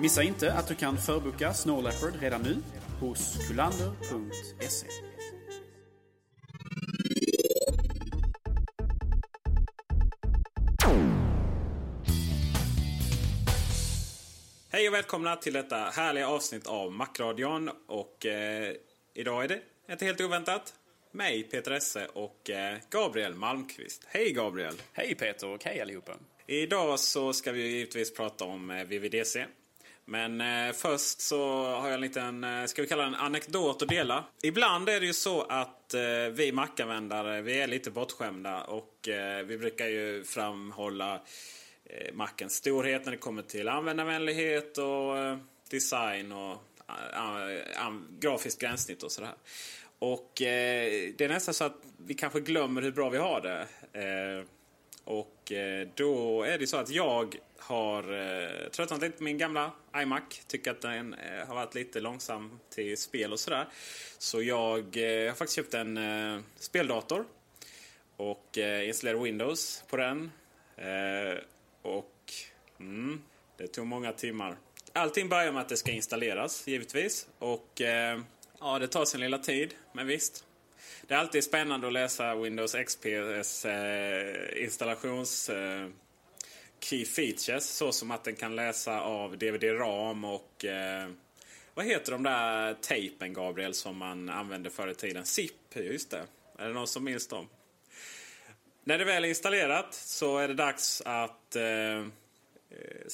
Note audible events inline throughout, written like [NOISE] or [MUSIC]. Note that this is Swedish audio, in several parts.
Missa inte att du kan förboka Snow Leopard redan nu hos kulander.se. Hej och välkomna till detta härliga avsnitt av Macradion. Och eh, idag är det, inte helt oväntat, mig Peter Esse och eh, Gabriel Malmqvist. Hej Gabriel! Hej Peter och hej allihopa! Idag så ska vi givetvis prata om eh, VVDC. Men eh, först så har jag en liten, eh, ska vi kalla den anekdot att dela. Ibland är det ju så att eh, vi Mac-användare, vi är lite bortskämda och eh, vi brukar ju framhålla eh, Macens storhet när det kommer till användarvänlighet och eh, design och eh, grafiskt gränssnitt och sådär. Och eh, det är nästan så att vi kanske glömmer hur bra vi har det. Eh, och eh, då är det så att jag har eh, tröttnat lite på min gamla iMac. Tycker att den eh, har varit lite långsam till spel och sådär. Så jag eh, har faktiskt köpt en eh, speldator. Och eh, installerat Windows på den. Eh, och mm, det tog många timmar. Allting börjar med att det ska installeras givetvis. Och eh, ja, det tar sin lilla tid. Men visst, det är alltid spännande att läsa Windows XPs eh, installations eh, key features. Så som att den kan läsa av DVD-ram och eh, vad heter de där tejpen Gabriel som man använde förr i tiden? ZIP, just det. Är det någon som minns dem? När det väl är installerat så är det dags att eh, eh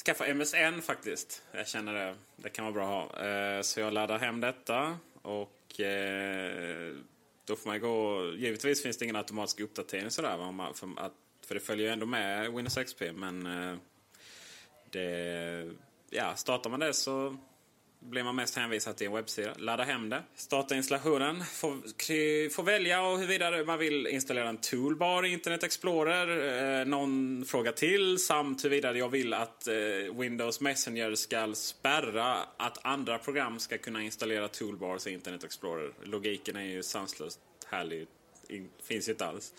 skaffa MSN faktiskt. Jag känner det. Det kan vara bra att ha. Eh, så jag laddar hem detta och eh, då får man gå... Givetvis finns det ingen automatisk uppdatering sådär. För, att, för det följer ju ändå med Windows XP. Men eh, det... Ja, startar man det så blir man mest hänvisad till en webbsida. Ladda hem det. Starta installationen. Få, få välja huruvida man vill installera en toolbar i Internet Explorer. Eh, någon fråga till samt huruvida jag vill att eh, Windows Messenger ska spärra att andra program ska kunna installera toolbars i Internet Explorer. Logiken är ju sanslöst härlig. In, finns ju inte alls.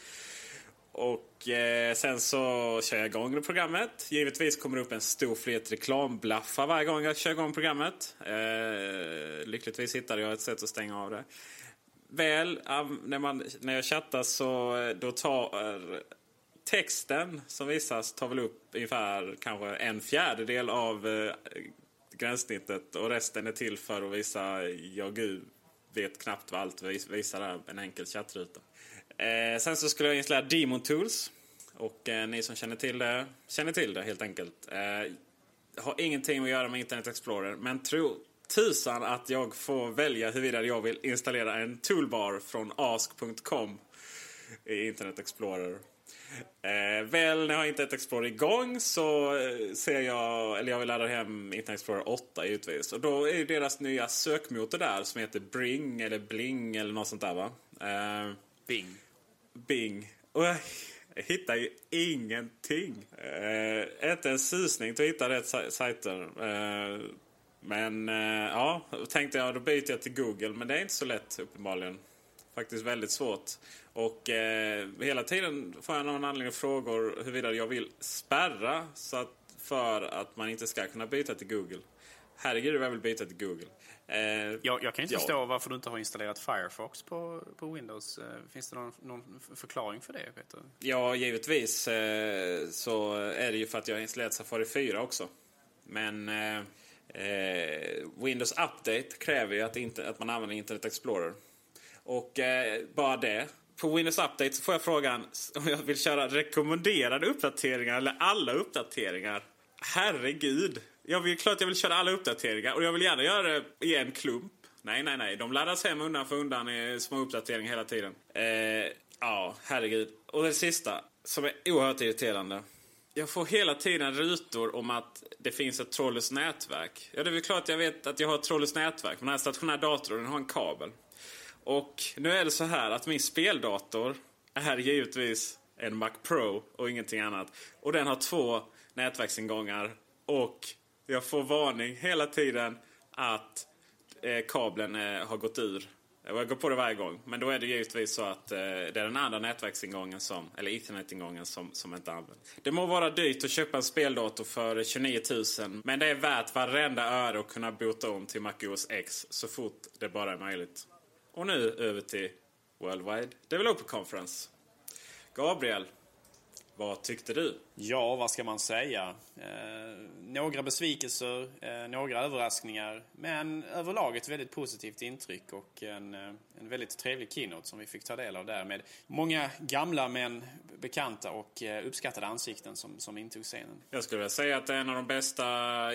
Och eh, sen så kör jag igång programmet. Givetvis kommer det upp en stor flet reklamblaffar varje gång jag kör igång programmet. Eh, lyckligtvis hittade jag ett sätt att stänga av det. Väl, när, man, när jag chattar så eh, då tar eh, texten som visas tar väl upp ungefär kanske en fjärdedel av eh, gränssnittet och resten är till för att visa, ja gud vet knappt vad allt visar där, en enkel chattruta. Eh, sen så skulle jag installera Demon Tools. Och eh, ni som känner till det, känner till det helt enkelt. Eh, har ingenting att göra med Internet Explorer. Men tro tusan att jag får välja huruvida jag vill installera en toolbar från ask.com i Internet Explorer. Eh, väl när jag har Internet Explorer igång så eh, ser jag, eller jag vill ladda hem Internet Explorer 8 givetvis. Och då är ju deras nya sökmotor där som heter Bring eller Bling eller något sånt där va? Eh, Bing. Bing. Och jag hittar ju ingenting. Eh, inte en susning till att hitta rätt sajter. Eh, men eh, ja, då tänkte jag då byter jag till Google. Men det är inte så lätt uppenbarligen. Faktiskt väldigt svårt. Och eh, hela tiden får jag någon anledning frågor huruvida jag vill spärra så att, för att man inte ska kunna byta till Google. Herregud, jag vill byta till Google. Eh, Jag, jag kan inte ja. förstå varför du inte har installerat Firefox på, på Windows. Eh, Finns det någon, någon förklaring för det, Peter? Ja, givetvis eh, så är det ju för att jag har installerat Safari 4 också. Men eh, eh, Windows Update kräver ju att, inte, att man använder Internet Explorer. Och eh, bara det. På Windows Update så får jag frågan om jag vill köra rekommenderade uppdateringar eller alla uppdateringar. Herregud! Jag vill klart jag vill köra alla uppdateringar och jag vill gärna göra det i en klump. Nej, nej, nej. De laddas hem undan för undan i små uppdateringar hela tiden. Eh, ja, herregud. Och det sista, som är oerhört irriterande. Jag får hela tiden rutor om att det finns ett trådlöst nätverk. Ja, det är väl klart jag vet att jag har ett trådlöst nätverk. Men den här stationära datorn den har en kabel. Och nu är det så här att min speldator är givetvis en Mac Pro och ingenting annat. Och den har två nätverksingångar. Och jag får varning hela tiden att eh, kabeln eh, har gått ur. Jag går på det varje gång. Men då är det givetvis så att eh, det är den andra nätverksingången, som, eller internetingången, som, som inte används. Det må vara dyrt att köpa en speldator för 29 000. Men det är värt varenda öre att kunna bota om till MacOS X så fort det bara är möjligt. Och nu över till Worldwide Developer Conference. Gabriel, vad tyckte du? Ja, vad ska man säga? Eh, några besvikelser, eh, några överraskningar. Men överlag ett väldigt positivt intryck och en, eh, en väldigt trevlig keynote som vi fick ta del av där med många gamla men bekanta och eh, uppskattade ansikten som, som intog scenen. Jag skulle vilja säga att det är en av de bästa,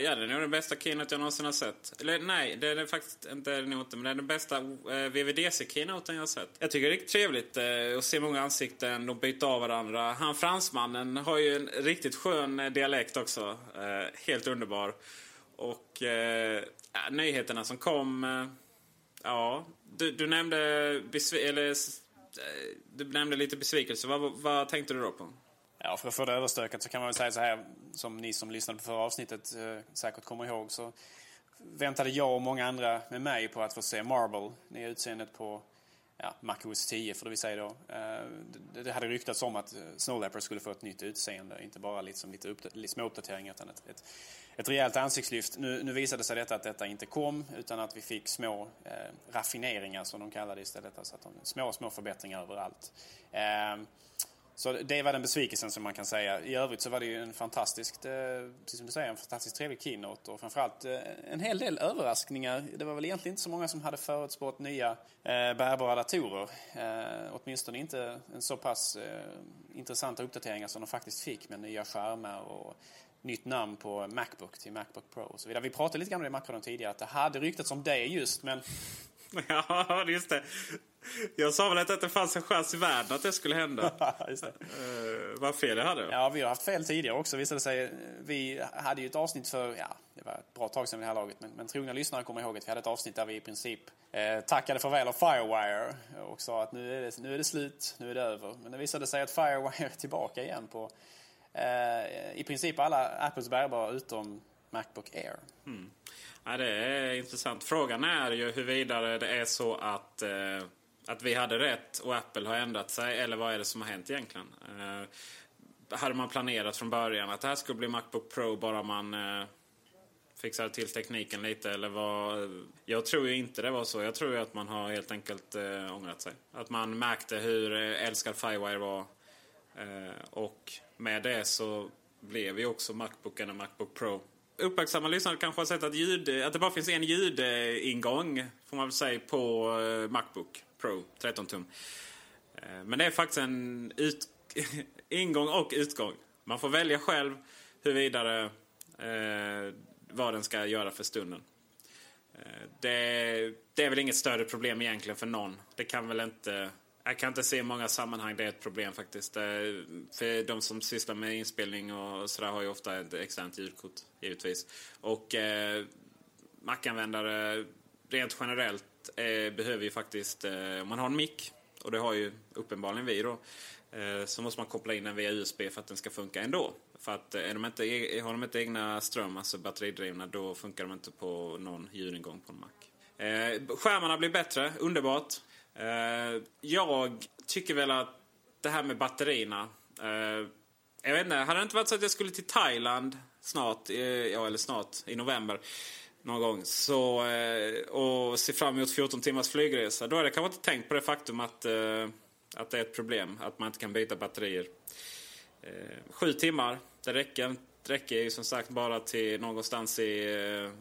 ja det är nog den bästa keynote jag någonsin har sett. Eller nej, det är det faktiskt inte, det är nog inte, men det är den bästa eh, VVDC-keynoten jag har sett. Jag tycker det är riktigt trevligt eh, att se många ansikten, de byter av varandra. Han fransmannen har ju en riktigt skön dialekt också. Eh, helt underbar. Och eh, nyheterna som kom, eh, ja, du, du nämnde eller, eh, du nämnde lite besvikelse. Vad, vad tänkte du då på? Ja, för att få det överstökat så kan man väl säga så här, som ni som lyssnade på förra avsnittet eh, säkert kommer ihåg, så väntade jag och många andra med mig på att få se Marble, nya utseendet på ja, MacOS 10 får det vill säga då. Eh, det, det hade ryktats om att eh, Snow Leopard skulle få ett nytt utseende, inte bara liksom lite upp, lite små uppdateringar utan ett, ett, ett rejält ansiktslyft. Nu, nu visade sig detta att detta inte kom utan att vi fick små eh, raffineringar som de kallade det istället. Alltså att de, små, små förbättringar överallt. Eh, så det var den besvikelsen som man kan säga. I övrigt så var det ju en fantastiskt, eh, precis som du säger, en fantastiskt trevlig keynote och framförallt eh, en hel del överraskningar. Det var väl egentligen inte så många som hade förutspått nya eh, bärbara datorer. Åtminstone inte en så pass intressanta uppdateringar som de faktiskt fick med nya skärmar och nytt namn på Macbook till Macbook Pro och så vidare. Vi pratade lite grann om det i Macron tidigare att det hade ryktats om det just men [LAUGHS] Ja, just det. Jag sa väl att det inte fanns en chans i världen att det skulle hända. [LAUGHS] just. Uh, vad fel jag hade. Ja, vi har haft fel tidigare också visade sig. Vi hade ju ett avsnitt för, ja, det var ett bra tag sedan vid det här laget, men, men trogna lyssnare kommer ihåg att vi hade ett avsnitt där vi i princip eh, tackade farväl av Firewire och sa att nu är, det, nu är det slut, nu är det över. Men det visade sig att Firewire är tillbaka igen på eh, i princip alla Apples bärbara utom Macbook Air. Mm. Ja, det är intressant. Frågan är ju huruvida det är så att, eh, att vi hade rätt och Apple har ändrat sig. Eller vad är det som har hänt egentligen? Eh, hade man planerat från början att det här skulle bli Macbook Pro bara man eh, fixade till tekniken lite? Eller vad? Jag tror ju inte det var så. Jag tror ju att man har helt enkelt eh, ångrat sig. Att man märkte hur eh, älskad Firewire var. Eh, och med det så blev ju också Macbooken en Macbook Pro uppmärksamma lyssnare kanske har sett att, ljud, att det bara finns en ljudingång får man väl säga på eh, Macbook Pro 13 tum. Eh, men det är faktiskt en ut, [LAUGHS] ingång och utgång. Man får välja själv hur vidare eh, vad den ska göra för stunden. Eh, det, det är väl inget större problem egentligen för någon. Det kan väl inte Jag kan inte se i många sammanhang det är ett problem faktiskt. Eh, för de som sysslar med inspelning och sådär har ju ofta ett externt ljudkort givetvis. Och eh, Mac-användare rent generellt eh, behöver ju faktiskt, eh, om man har en mick, och det har ju uppenbarligen vi då, eh, så måste man koppla in den via USB för att den ska funka ändå. För att eh, är de inte, e- har de inte egna ström, alltså batteridrivna, då funkar de inte på någon ljudingång på en Mac. Eh, skärmarna blir bättre, underbart. Eh, jag tycker väl att det här med batterierna. Eh, jag vet inte, hade det inte varit så att jag skulle till Thailand snart, eh, ja eller snart, i november någon gång. Så, eh, och se fram emot 14 timmars flygresa. Då hade jag kanske inte tänkt på det faktum att, eh, att det är ett problem. Att man inte kan byta batterier. Eh, sju timmar, det räcker, det räcker ju som sagt bara till någonstans i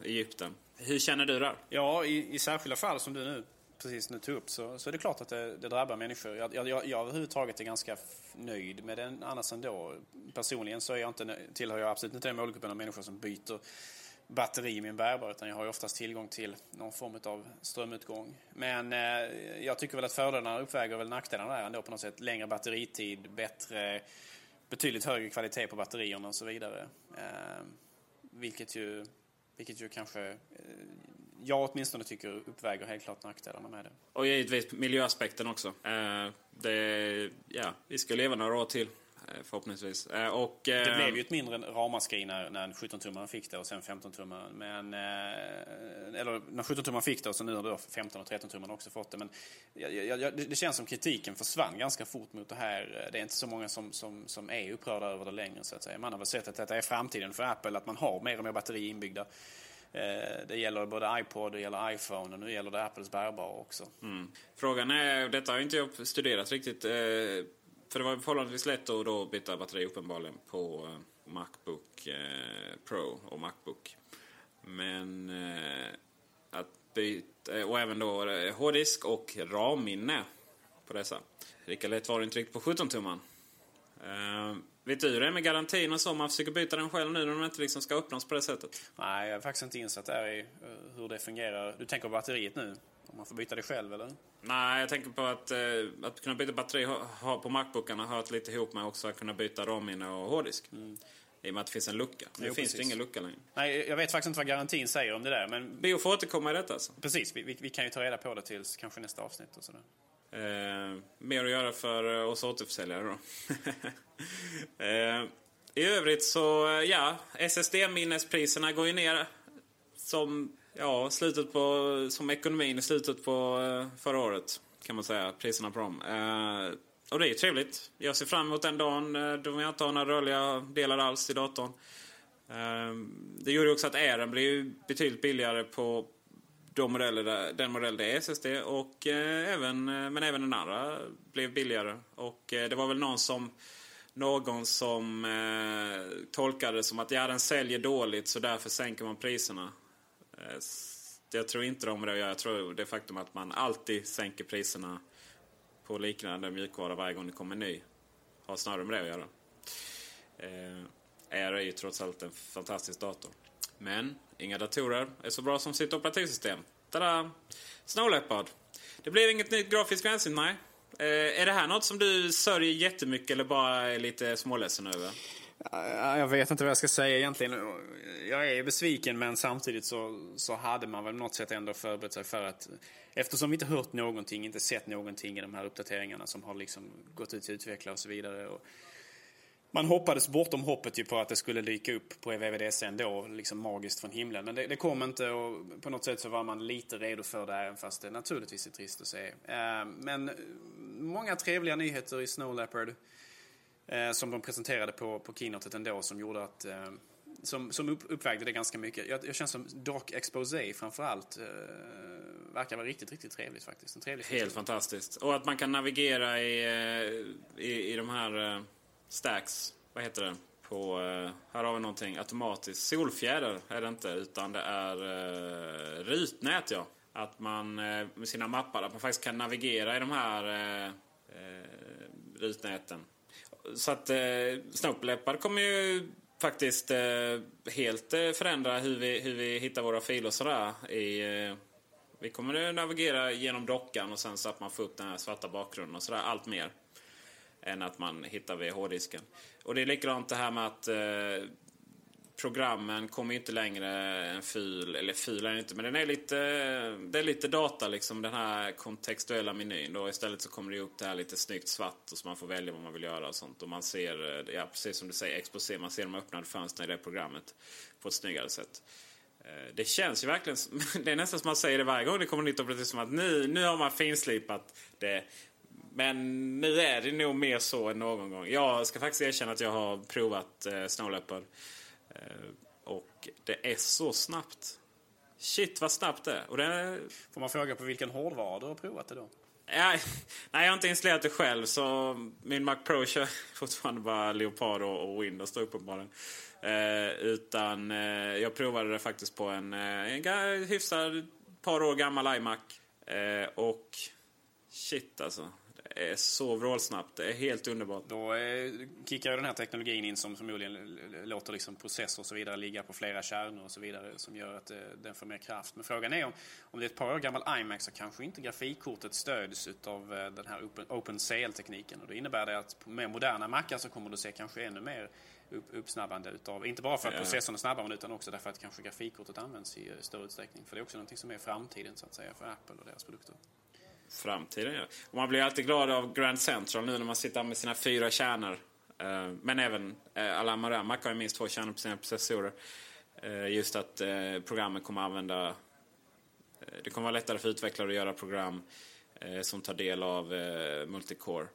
Egypten. Hur känner du där? Ja, i, i särskilda fall som du nu precis nu tog upp så, så är det klart att det, det drabbar människor. Jag, jag, jag överhuvudtaget är ganska nöjd med den annars ändå. Personligen så är jag inte, tillhör jag absolut inte den målgruppen av människor som byter batteri i min bärbar utan jag har ju oftast tillgång till någon form av strömutgång. Men eh, jag tycker väl att fördelarna uppväger väl nackdelarna där ändå på något sätt. Längre batteritid, bättre, betydligt högre kvalitet på batterierna och så vidare. Eh, vilket ju, vilket ju kanske eh, jag åtminstone tycker uppväger helt klart nackdelarna med det. Och givetvis miljöaspekten också. Eh, det, ja, vi ska leva några år till. Eh, förhoppningsvis. Eh, och, det eh, blev ju ett mindre ramaskri när, när 17-tummaren fick det och sen 15-tummaren. Men, eller när 17-tummaren fick det och sen nu har då 15 och 13-tummaren också fått det. Men jag, jag, det känns som kritiken försvann ganska fort mot det här. Det är inte så många som, som, som är upprörda över det längre så att säga. Man har väl sett att detta är framtiden för Apple, att man har mer och mer batteri inbyggda. Det gäller både iPod, det gäller iPhone och nu gäller det Apples bärbara också. Mm. Frågan är, detta har inte jag studerat riktigt för det var förhållandevis lätt att då byta batteri uppenbarligen på eh, Macbook eh, Pro och Macbook. Men eh, att byta, eh, och även då eh, hårddisk och RAM-minne på dessa. Lika lätt var det inte riktigt på 17-tumman. Uh, eh, vet du hur det är med garantin och så? Man försöker byta den själv nu när den inte liksom ska öppnas på det sättet. Nej, jag har faktiskt inte insatt där i hur det fungerar. Du tänker på batteriet nu? Om man får byta det själv eller? Nej, jag tänker på att, eh, att kunna byta batteri ha, på Macbookarna hör lite ihop med också att kunna byta RAM-minne och hårddisk. Mm. I och med att det finns en lucka. Nu jo, finns precis. det ingen lucka längre. Nej, jag vet faktiskt inte vad garantin säger om det där. Men... Bio får återkomma i detta alltså. Precis, vi, vi, vi, kan ju ta reda på det tills kanske nästa avsnitt och sådär. Eh, mer att göra för eh, oss återförsäljare då. [LAUGHS] eh, I övrigt så, eh, ja, SSD-minnespriserna går ju ner som ja, slutet på, som ekonomin i slutet på eh, förra året. Kan man säga, priserna på dem. Eh, och det är trevligt. Jag ser fram emot den dagen eh, då jag inte har några rörliga delar alls i datorn. Eh, det gjorde också att Airen blev betydligt billigare på de modeller där, den modell det är SSD. Och, även, men även den andra blev billigare. Och det var väl någon som någon som eh, tolkade det som att ja, den säljer dåligt så därför sänker man priserna. Eh, jag tror inte de det. Jag tror det faktum att man alltid sänker priserna på liknande mjukvara varje gång det kommer ny har snarare med det att göra. Eh, Air är ju trots allt en fantastisk dator. Men inga datorer är så bra som sitt operativsystem. Tada! Snow Leopard. Det blir inget nytt grafiskt gränssnitt, nej. Eh, är det här något som du sörjer jättemycket eller bara är lite småledsen över? Jag vet inte vad jag ska säga egentligen. Jag är besviken men samtidigt så, så hade man väl något sätt ändå förberett sig för att eftersom vi inte hört någonting, inte sett någonting i de här uppdateringarna som har liksom gått ut till utvecklare och så vidare. Och man hoppades bortom hoppet ju på att det skulle dyka upp på VVDC ändå, liksom magiskt från himlen. Men det, det, kom inte och på något sätt så var man lite redo för det även fast det naturligtvis är trist att se. Eh, men många trevliga nyheter i Snow Leopard. Eh, som de presenterade på, på keynotet ändå som gjorde att eh, som, som upp, uppvägde det ganska mycket. Jag, jag känns som Doc Exposé framförallt eh, verkar vara riktigt, riktigt trevligt faktiskt. En trevlig Helt fantastiskt. Och att man kan navigera i, eh, i, i de här stacks, vad heter det? På, här har vi någonting automatiskt. Solfjäder är det inte, utan det är eh, rutnät ja. Att man med sina mappar, att man faktiskt kan navigera i de här eh, rutnäten så att eh, Snowpleppar kommer ju faktiskt eh, helt eh, förändra hur vi, hur vi hittar våra filer sådär i, eh, Vi kommer att navigera genom dockan och sen så att man får upp den här svarta bakgrunden och sådär. Allt mer än att man hittar vid hårddisken. Och det är likadant det här med att eh, programmen kommer inte längre en fil, eller fil är inte, men den är lite, det är lite data liksom, den här kontextuella menyn. Då istället så kommer det upp det här lite snyggt svart och så man får välja vad man vill göra och sånt. Och man ser, eh, ja precis som du säger, exposé, man ser de öppnade fönstren i det programmet på ett snyggare sätt. Eh, det känns ju verkligen, [LAUGHS] det är nästan som man säger det varje gång det kommer nytt operativ som att nu, nu har man finslipat det. Men nu är det nog mer så än någon gång. Jag ska faktiskt erkänna att jag har provat eh, Snow Leopard. Eh, och det är så snabbt. Shit vad snabbt det är. Och det Får man fråga på vilken hårdvara du har provat det då? [LAUGHS] Nej, jag har inte installerat det själv så min Mac Pro kör [LAUGHS] fortfarande bara Leopard och, Windows då uppenbarligen. Eh, utan eh, jag provade det faktiskt på en, en hyfsad par år gammal iMac. Eh, och shit alltså är så vrålsnabbt. Det är helt underbart. Då eh, kickar den här teknologin in som förmodligen låter liksom processor och så vidare ligga på flera kärnor och så vidare som gör att eh, den får mer kraft. Men frågan är om, om det är ett par år gammal iMac så kanske inte grafikkortet stöds av eh, den här Open, OpenCL-tekniken. Och det innebär det att på mer moderna Macar så kommer du se kanske ännu mer upp, uppsnabbande utav, inte bara för att processorn är snabbare utan också därför att kanske grafikkortet används i större utsträckning. För det är också någonting som är framtiden så att säga för Apple och deras produkter framtiden. Ja. Och man blir alltid glad av Grand Central nu när man sitter med sina fyra kärnor. Eh, men även eh, alla andra Mac har ju minst två kärnor på sina processorer. Eh, just att eh, programmen kommer att använda... Det kommer vara lättare för utvecklare att göra program som tar del av multicore.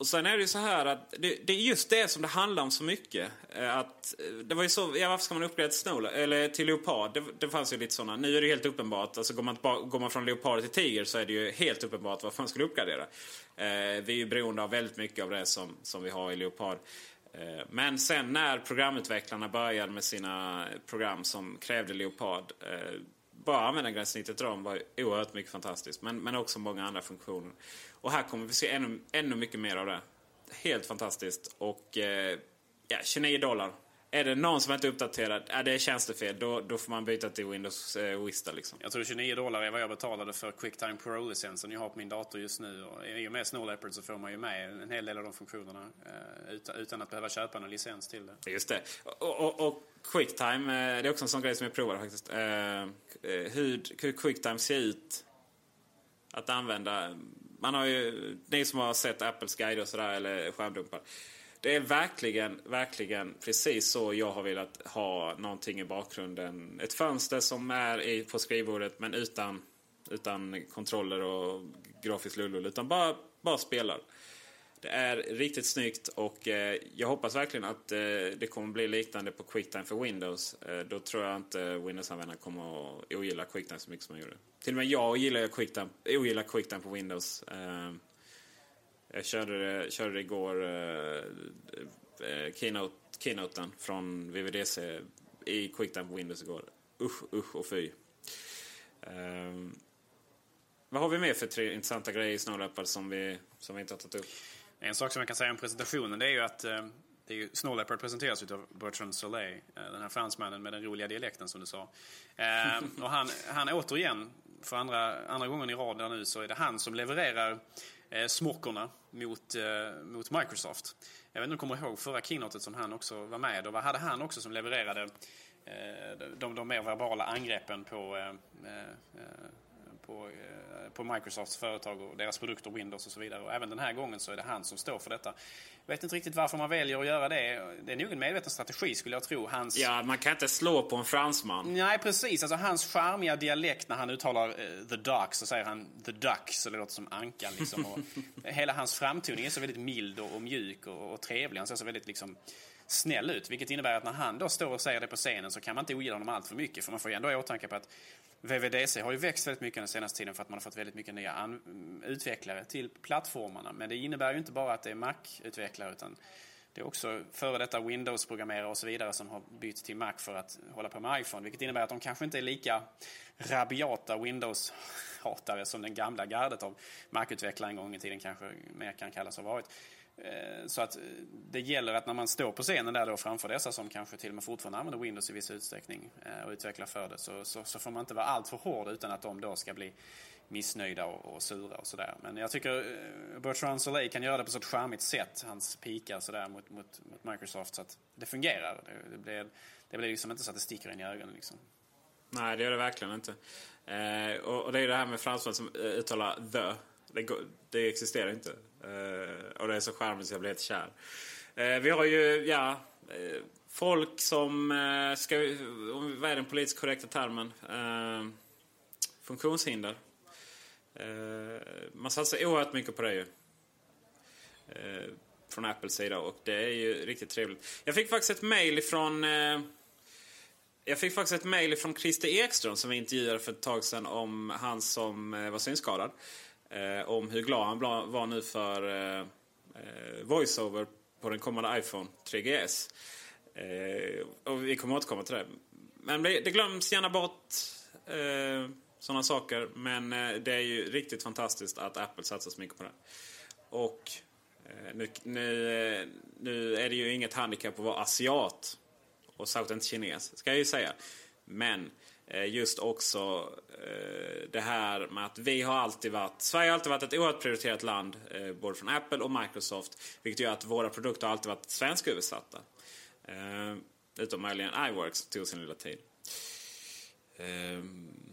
Och sen är det ju så här att det, det, är just det som det handlar om så mycket. Eh, att, eh, det var ju så, ja, varför ska man uppgradera till Snow, eller till Leopard? Det, det fanns ju lite sådana. Nu är det helt uppenbart. Alltså går man, går man från Leopard till Tiger så är det ju helt uppenbart varför man skulle uppgradera. Eh, vi är ju beroende av väldigt mycket av det som, som vi har i Leopard. Eh, men sen när programutvecklarna började med sina program som krävde Leopard eh, bara användargränssnittet RAM var oerhört mycket fantastiskt. Men, men också många andra funktioner. Och här kommer vi se ännu, ännu mycket mer av det. Helt fantastiskt. Och eh, ja, 29 dollar. Är det någon som inte är uppdaterad, ja, det är tjänstefel. Då, då får man byta till Windows eh, Vista. Liksom. Jag tror 29 dollar är vad jag betalade för Quicktime Pro-licensen jag har på min dator just nu. Och I och med Snow Leopard så får man ju med en hel del av de funktionerna eh, utan, utan, att behöva köpa någon licens till det. Just det. Och, och, och Quicktime, eh, det är också en sån grej som jag provade faktiskt. Eh, eh hur, hur Quicktime ser ut att använda man har ju, ni som har sett Apples guide och sådär, eller skärmdumpar. Det är verkligen, verkligen precis så jag har velat ha någonting i bakgrunden. Ett fönster som är på skrivbordet men utan, utan kontroller och grafisk lullul. Utan bara, bara spelar. Det är riktigt snyggt och eh, jag hoppas verkligen att eh, det kommer bli liknande på Quicktime för Windows. Eh, då tror jag inte Windows-användarna kommer att ogilla Quicktime så mycket som man gjorde. Till och med jag ogillar Quicktime, ogillar Quicktime på Windows. Eh, jag körde det, körde igår, eh, eh, keynote, keynoten från VVDC i Quicktime på Windows igår. Usch, usch och fy. Ehm, vad har vi mer för tre intressanta grejer i Snowlappar som vi, som vi inte har tagit upp? En sak som jag kan säga om presentationen det är ju att eh, det är ju, Snow Leopard presenteras av Bertrand Soleil, eh, den här fransmannen med den roliga dialekten som du sa. Eh, och han, han återigen, för andra, andra gången i rad nu, så är det han som levererar Eh, smockorna mot, eh, mot Microsoft. Jag vet inte om du kommer ihåg förra keynotet som han också var med och vad hade han också som levererade eh, de, de mer verbala angreppen på på, eh, på Microsofts företag och deras produkter, Windows och så vidare. Och även den här gången så är det han som står för detta. Jag vet inte riktigt varför man väljer att göra det. Det är nog en medveten strategi skulle jag tro. Hans... Ja, man kan inte slå på en fransman. Nej, precis. Alltså hans charmiga dialekt när han uttalar uh, the duck så säger han the duck så det låter som ankan liksom. Och [LAUGHS] hela hans framtoning är så väldigt mild och, och mjuk och, och trevlig. Han ser så väldigt liksom snäll ut. Vilket innebär att när han då står och säger det på scenen så kan man inte ogilla honom allt för mycket. För man får ju ändå i åtanke på att VVDC har ju växt väldigt mycket den senaste tiden för att man har fått väldigt mycket nya utvecklare till plattformarna. Men det innebär ju inte bara att det är Mac-utvecklare utan det är också före detta Windows-programmerare och så vidare som har bytt till Mac för att hålla på med iPhone. Vilket innebär att de kanske inte är lika rabiata Windows-hatare som den gamla gardet av Mac-utvecklare en gång i tiden kanske mer kan kallas ha varit. Eh, så att eh, det gäller att när man står på scenen där då framför dessa som kanske till och med fortfarande använder Windows i viss utsträckning eh, och utvecklar för det så, så, så får man inte vara alltför hård utan att de då ska bli missnöjda och, och sura och sådär. Men jag tycker Bertrand Soleil kan göra det på ett charmigt sätt. Hans pikar sådär mot, mot, mot Microsoft så att det fungerar. Det, det, blir, det blir liksom inte så att det sticker in i ögonen liksom. Nej, det gör det verkligen inte. Eh, och, och, det är det här med fransmän som uttalar the. Det, det existerar inte. Eh, och det är så charmigt så jag blir helt kär. Eh, vi har ju, ja, eh, folk som ska, vad är den politiskt korrekta termen? funktionshinder. man satsar oerhört mycket på det ju. från Apples sida och det är ju riktigt trevligt. Jag fick faktiskt ett mail ifrån jag fick faktiskt ett mail från Christer Ekström som vi intervjuade för ett tag sedan om han som var synskadad. Eh, om hur glad han var nu för eh, eh, voiceover på den kommande iPhone 3GS. Eh, och vi kommer återkomma till det. Men det, det glöms gärna bort eh, sådana saker. Men eh, det är ju riktigt fantastiskt att Apple satsar så mycket på det. Och eh, nu, nu, eh, nu är det ju inget handikapp att vara asiat. Och särskilt inte kines, ska jag ju säga. Men Eh, Eh, just också eh, det här med att vi har alltid varit, Sverige har alltid varit ett oerhört prioriterat land, eh, både från Apple och Microsoft. Vilket gör att våra produkter har alltid varit svensköversatta. Utom möjligen iWorks som tog sin lilla tid.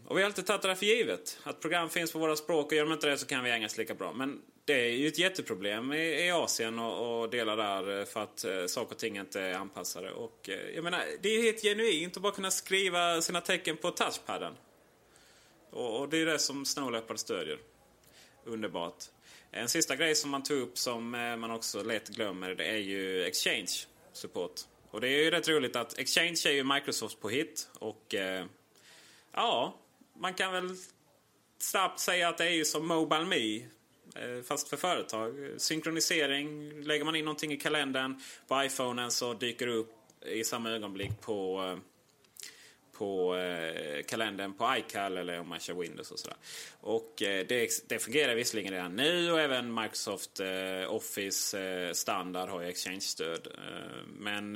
Och vi har alltid tagit det där för givet. Att program finns på våra språk och gör de inte det så kan vi engelska lika bra. Men det är ju ett jätteproblem i, i Asien och, och, delar där eh, för att eh, saker och ting inte är anpassade. Och eh, jag menar, det är ju helt genuint att bara kunna skriva sina tecken på touchpadden. Och, och det är det som Snow Leopard stödjer. Underbart. En sista grej som man tog upp som eh, man också lätt glömmer det är ju Exchange support. Och det är ju rätt roligt att Exchange är ju Microsoft på hit och eh, ja, man kan väl snabbt säga att det är ju som Mobile Me Eh, fast för företag. Synkronisering, lägger man in någonting i kalendern på iPhonen så dyker det upp i samma ögonblick på, eh, på eh, kalendern på iCal eller om man kör Windows och sådär. Och eh, det, det fungerar visserligen redan nu och även Microsoft Office standard har ju Exchange-stöd. Men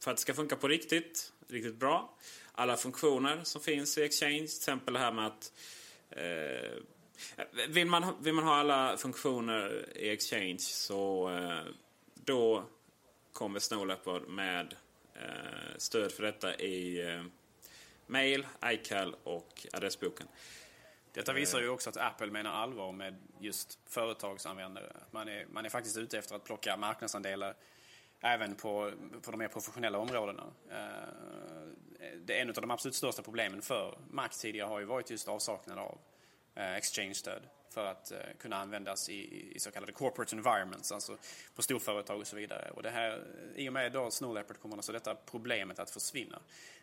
för att det ska funka på riktigt, riktigt bra. Alla funktioner som finns i Exchange, till exempel det här med att vill man, vill man ha alla funktioner i Exchange så eh, då kommer Snow Leopard med eh, stöd för detta i eh, Mail, iCal och adressboken. Detta visar ju också att Apple menar allvar med just företagsanvändare. Man är, man är faktiskt ute efter att plocka marknadsandelar även på, på de mer professionella områdena. Det är en av de absolut största problemen för Mac tidigare har ju varit just avsaknad av Eh, exchange-stöd för att eh, kunna användas i, i så kallade corporate environments, alltså på storföretag och så vidare. Och det här, eh, I och med då Snow Leopard kommer alltså detta problemet att försvinna.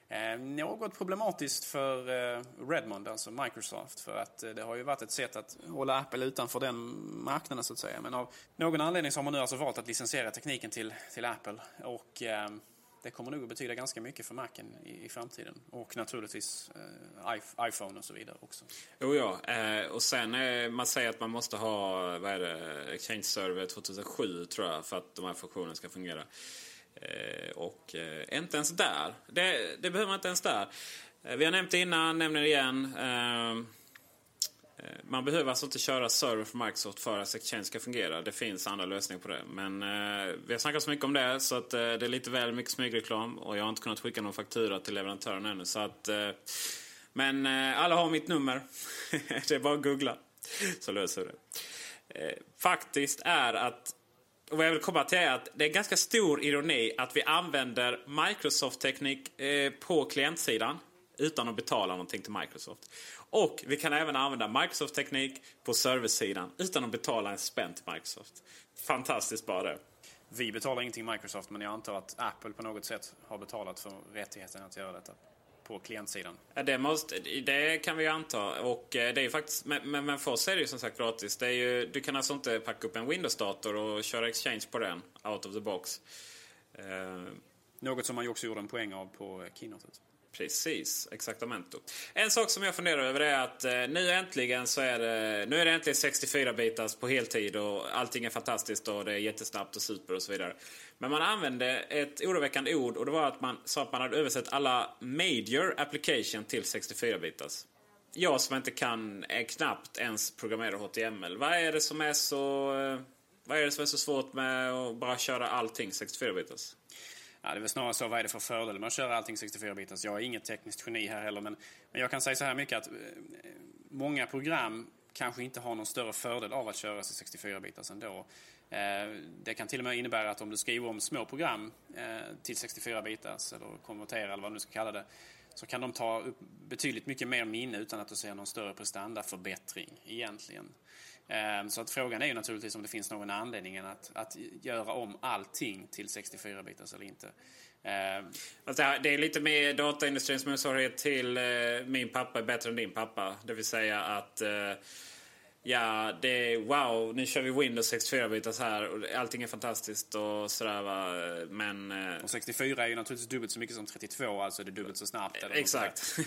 Eh, något problematiskt för eh, Redmond, alltså Microsoft, för att eh, det har ju varit ett sätt att hålla Apple utanför den marknaden så att säga. Men av någon anledning så har man nu alltså valt att licensiera tekniken till, till Apple och eh, det kommer nog att betyda ganska mycket för Macen i, i framtiden. Och naturligtvis eh, iPhone och så vidare också. Jo, ja. Eh, och sen eh, man säger att man måste ha vad är det, Exchange Server 2007 tror jag för att de här funktionerna ska fungera. Eh, och eh, inte ens där. Det, det behöver man inte ens där. Eh, vi har nämnt det innan, nämner det igen. Eh, Eh, man behöver alltså inte köra server för Microsoft för att Exchange ska fungera. Det finns andra lösningar på det. Men eh, vi har snackat så mycket om det så att eh, det är lite väl mycket smygreklam. Och jag har inte kunnat skicka någon faktura till leverantören ännu. Så att, eh, men eh, alla har mitt nummer. [LAUGHS] det är bara att googla så löser det. Eh, faktiskt är att och vad jag vill komma till är att det är ganska stor ironi att vi använder Microsoft-teknik eh, på klientsidan utan att betala någonting till Microsoft. Och vi kan även använda Microsoft-teknik på servicesidan utan att betala en spänn till Microsoft. Fantastiskt bara det. Vi betalar ingenting Microsoft men jag antar att Apple på något sätt har betalat för rättigheten att göra detta på klientsidan. Det, måste, det kan vi anta. Och eh, det är faktiskt, men, men för oss är det ju som sagt gratis. Det är ju, du kan alltså inte packa upp en Windows-dator och köra Exchange på den out of the box. Uh, något som man ju också gjorde en poäng av på Keynote. Precis, exaktamente. En sak som jag funderar över är att eh, nu äntligen så är det, nu är det äntligen 64-bitars på heltid och allting är fantastiskt och det är jättesnabbt och super och så vidare. Men man använde ett oroväckande ord och det var att man sa att man hade översatt alla major application till 64-bitars. Jag som inte kan är knappt ens programmera HTML. Vad är det som är så, eh, vad är det som är så svårt med att bara köra allting 64-bitars? Ja, det är väl snarare så, vad är det för fördel med att köra allting 64-bitars? Jag är inget tekniskt geni här heller, men, men jag kan säga så här mycket att eh, många program kanske inte har någon större fördel av att köra sig 64-bitars ändå. Eh, det kan till och med innebära att om du skriver om små program eh, till 64-bitars eller konverterar eller vad du nu ska kalla det så kan de ta upp betydligt mycket mer minne utan att du ser någon större prestandaförbättring egentligen. Ehm, så att frågan är ju naturligtvis om det finns någon anledning att, att göra om allting till 64-bitars eller inte. Alltså det är lite mer dataindustrins motsvarighet till eh, min pappa är bättre än din pappa. Det vill säga att eh, Ja, det är wow, nu kör vi Windows 64-bitars här och allting är fantastiskt och sådär va. Men... Eh, och 64 är ju naturligtvis dubbelt så mycket som 32, alltså det är dubbelt så snabbt. Eller Exakt.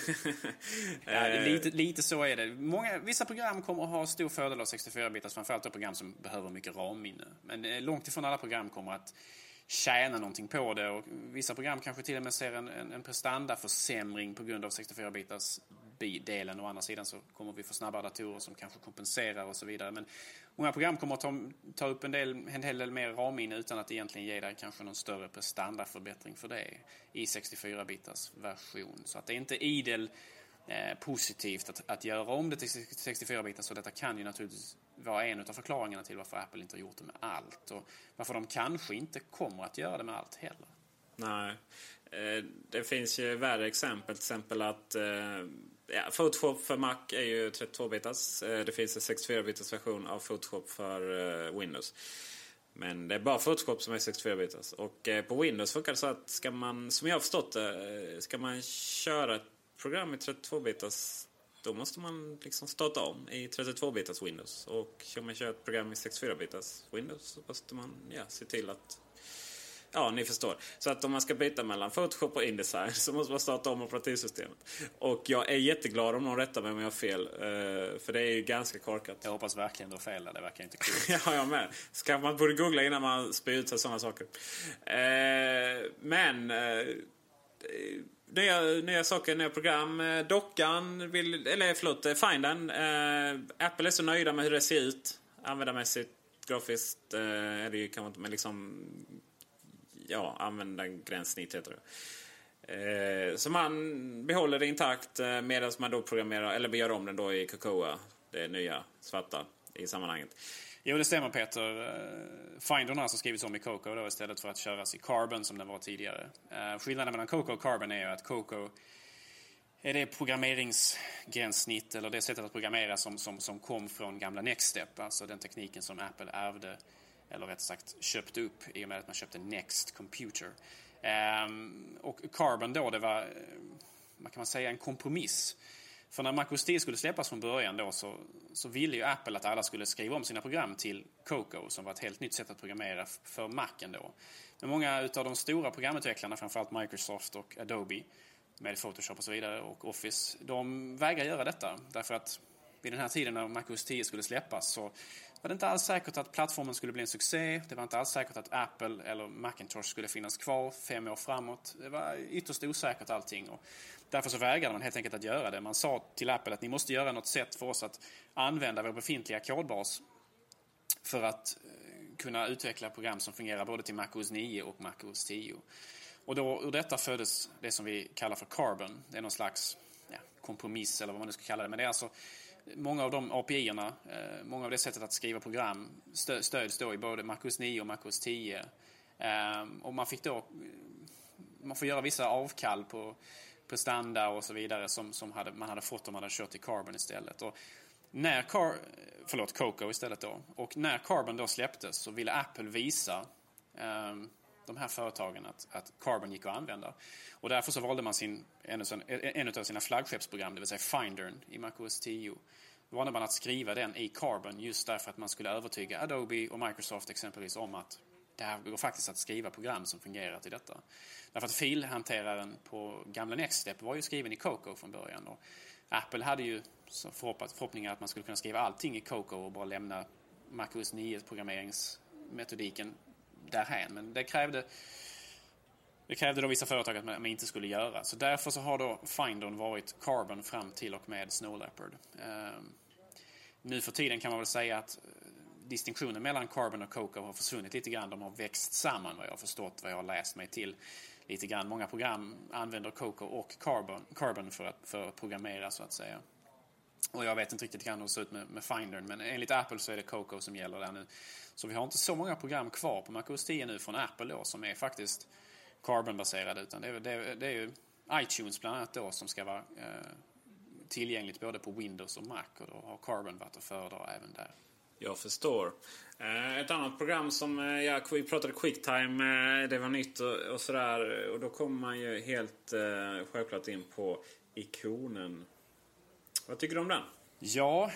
[LAUGHS] ja, lite, lite så är det. Många, vissa program kommer att ha stor fördel av 64-bitars, framförallt program som behöver mycket RAM-minne. Men långt ifrån alla program kommer att tjäna någonting på det. Och vissa program kanske till och med ser en, en, en prestandaförsämring på grund av 64-bitars bidelen. Å andra sidan så kommer vi få snabbare datorer som kanske kompenserar och så vidare. Men många program kommer att ta, ta upp en, del, en hel del mer RAM-minne utan att egentligen ge dig kanske någon större prestandaförbättring för det i 64-bitars version. Så att det är inte idel eh, positivt att, att göra om det till 64-bitars. Så detta kan ju naturligtvis vara en av förklaringarna till varför Apple inte har gjort det med allt. Och varför de kanske inte kommer att göra det med allt heller. Nej. Eh, det finns ju värre exempel. Till exempel att eh, ja, Photoshop för Mac är ju 32-bitars. Eh, det finns en 64-bitars version av Photoshop för eh, Windows. Men det är bara Photoshop som är 64-bitars. Och eh, på Windows funkar det så att ska man, som jag har förstått det, ska man köra ett program i 32-bitars då måste man liksom starta om i 32-bitars Windows. Och ska man köra ett program i 64-bitars Windows så måste man ja, se till att Ja, ni förstår. Så att om man ska byta mellan Photoshop och Indesign så måste man starta om operativsystemet. Och jag är jätteglad om någon rättar mig om jag har fel. Uh, för det är ju ganska korkat. Jag hoppas verkligen du har fel där. Det verkar inte klokt. [LAUGHS] ja, jag med. Ska man borde googla innan man spyr ut sig sådana saker. Uh, men... Uh, nya, nya saker, nya program. Dockan, vill, eller förlåt, Findern. Apple är så nöjda med hur det ser ut. Användarmässigt, grafiskt är det ju kanske inte, men liksom ja, använda gränssnitt heter det. Eh, så man behåller det intakt eh, medan man då programmerar, eller gör om den då i Cocoa, det nya svarta i sammanhanget. Jo, det stämmer Peter. Eh, Findern har alltså skrivits om i Coco då, istället för att köras i Carbon som den var tidigare. Eh, skillnaden mellan Coco och Carbon är ju att Coco är det programmeringsgränssnitt eller det sättet att programmera som, som, som kom från gamla Nextstep, alltså den tekniken som Apple ärvde eller rätt sagt köpt upp i och med att man köpte Next Computer. Ehm, och Carbon då, det var, eh, vad kan man säga, en kompromiss. För när Mac OS 10 skulle släppas från början då så, så ville ju Apple att alla skulle skriva om sina program till Coco som var ett helt nytt sätt att programmera för Macen då. Men många av de stora programutvecklarna, framförallt Microsoft och Adobe med Photoshop och så vidare och Office, de vägrar göra detta. Därför att vid den här tiden när Mac OS 10 skulle släppas så var det inte alls säkert att plattformen skulle bli en succé. Det var inte alls säkert att Apple eller Macintosh skulle finnas kvar fem år framåt. Det var ytterst osäkert allting. Och därför så vägrade man helt enkelt att göra det. Man sa till Apple att ni måste göra något sätt för oss att använda vår befintliga kodbas för att eh, kunna utveckla program som fungerar både till MacOS 9 och MacOS 10. Och då, ur detta föddes det som vi kallar för Carbon. Det är någon slags ja, kompromiss eller vad man nu ska kalla det. Men det är alltså många av de API-erna, eh, många av det sättet att skriva program stöds då i både MacOS 9 och MacOS 10. Ehm, och man fick då, eh, man får göra vissa avkall på prestanda och så vidare som, som hade, man hade fått om man hade kört i Carbon istället. Och när Car, förlåt, Coco istället då. Och när Carbon då släpptes så ville Apple visa um, de här företagen att, att Carbon gick att använda. Och därför så valde man sin, en, en av sina flaggskeppsprogram, det vill säga Findern i MacOS 10. Då valde man att skriva den i Carbon just därför att man skulle övertyga Adobe och Microsoft exempelvis om att det går faktiskt att skriva program som fungerar till detta. Därför att filhanteraren på gamla Nextstep var ju skriven i Coco från början. Och Apple hade ju förhoppningar att man skulle kunna skriva allting i Coco och bara lämna MacOS 9 programmeringsmetodiken därhän. Men det krävde det krävde då vissa företag att man inte skulle göra. Så därför så har då Findon varit Carbon fram till och med Snow Leopard. Eh, nu för tiden kan man väl säga att eh, distinktionen mellan Carbon och Coco har försvunnit lite grann. De har växt samman vad jag har förstått, vad jag har läst mig till lite grann. Många program använder Coco och Carbon, Carbon för, att, för att programmera så att säga. Och jag vet inte riktigt hur det ser ut med, med Findern men enligt Apple så är det Coco som gäller där nu. Så vi har inte så många program kvar på MacOS 10 nu från Apple då som är faktiskt Carbon-baserade utan det är, det, det är ju iTunes bland annat då som ska vara eh, tillgängligt både på Windows och Mac och då har Carbon varit att föredra även där. Jag förstår. Eh, ett annat program som, eh, ja, vi pratade Quicktime, eh, det var nytt och, och sådär. Och då kommer man ju helt självklart in på ikonen. Vad tycker du om den? Ja,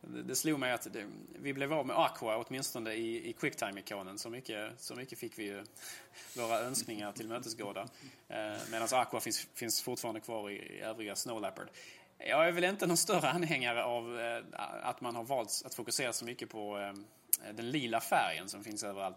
det slog mig att det, vi blev av med Aqua åtminstone i, i Quicktime-ikonen. Så mycket, så mycket fick vi ju våra önskningar tillmötesgådda. Eh, Medan Aqua finns, finns fortfarande kvar i, i övriga Snow Leopard. Jag är väl inte någon större anhängare av eh, att man har valt att fokusera så mycket på eh, den lila färgen som finns överallt.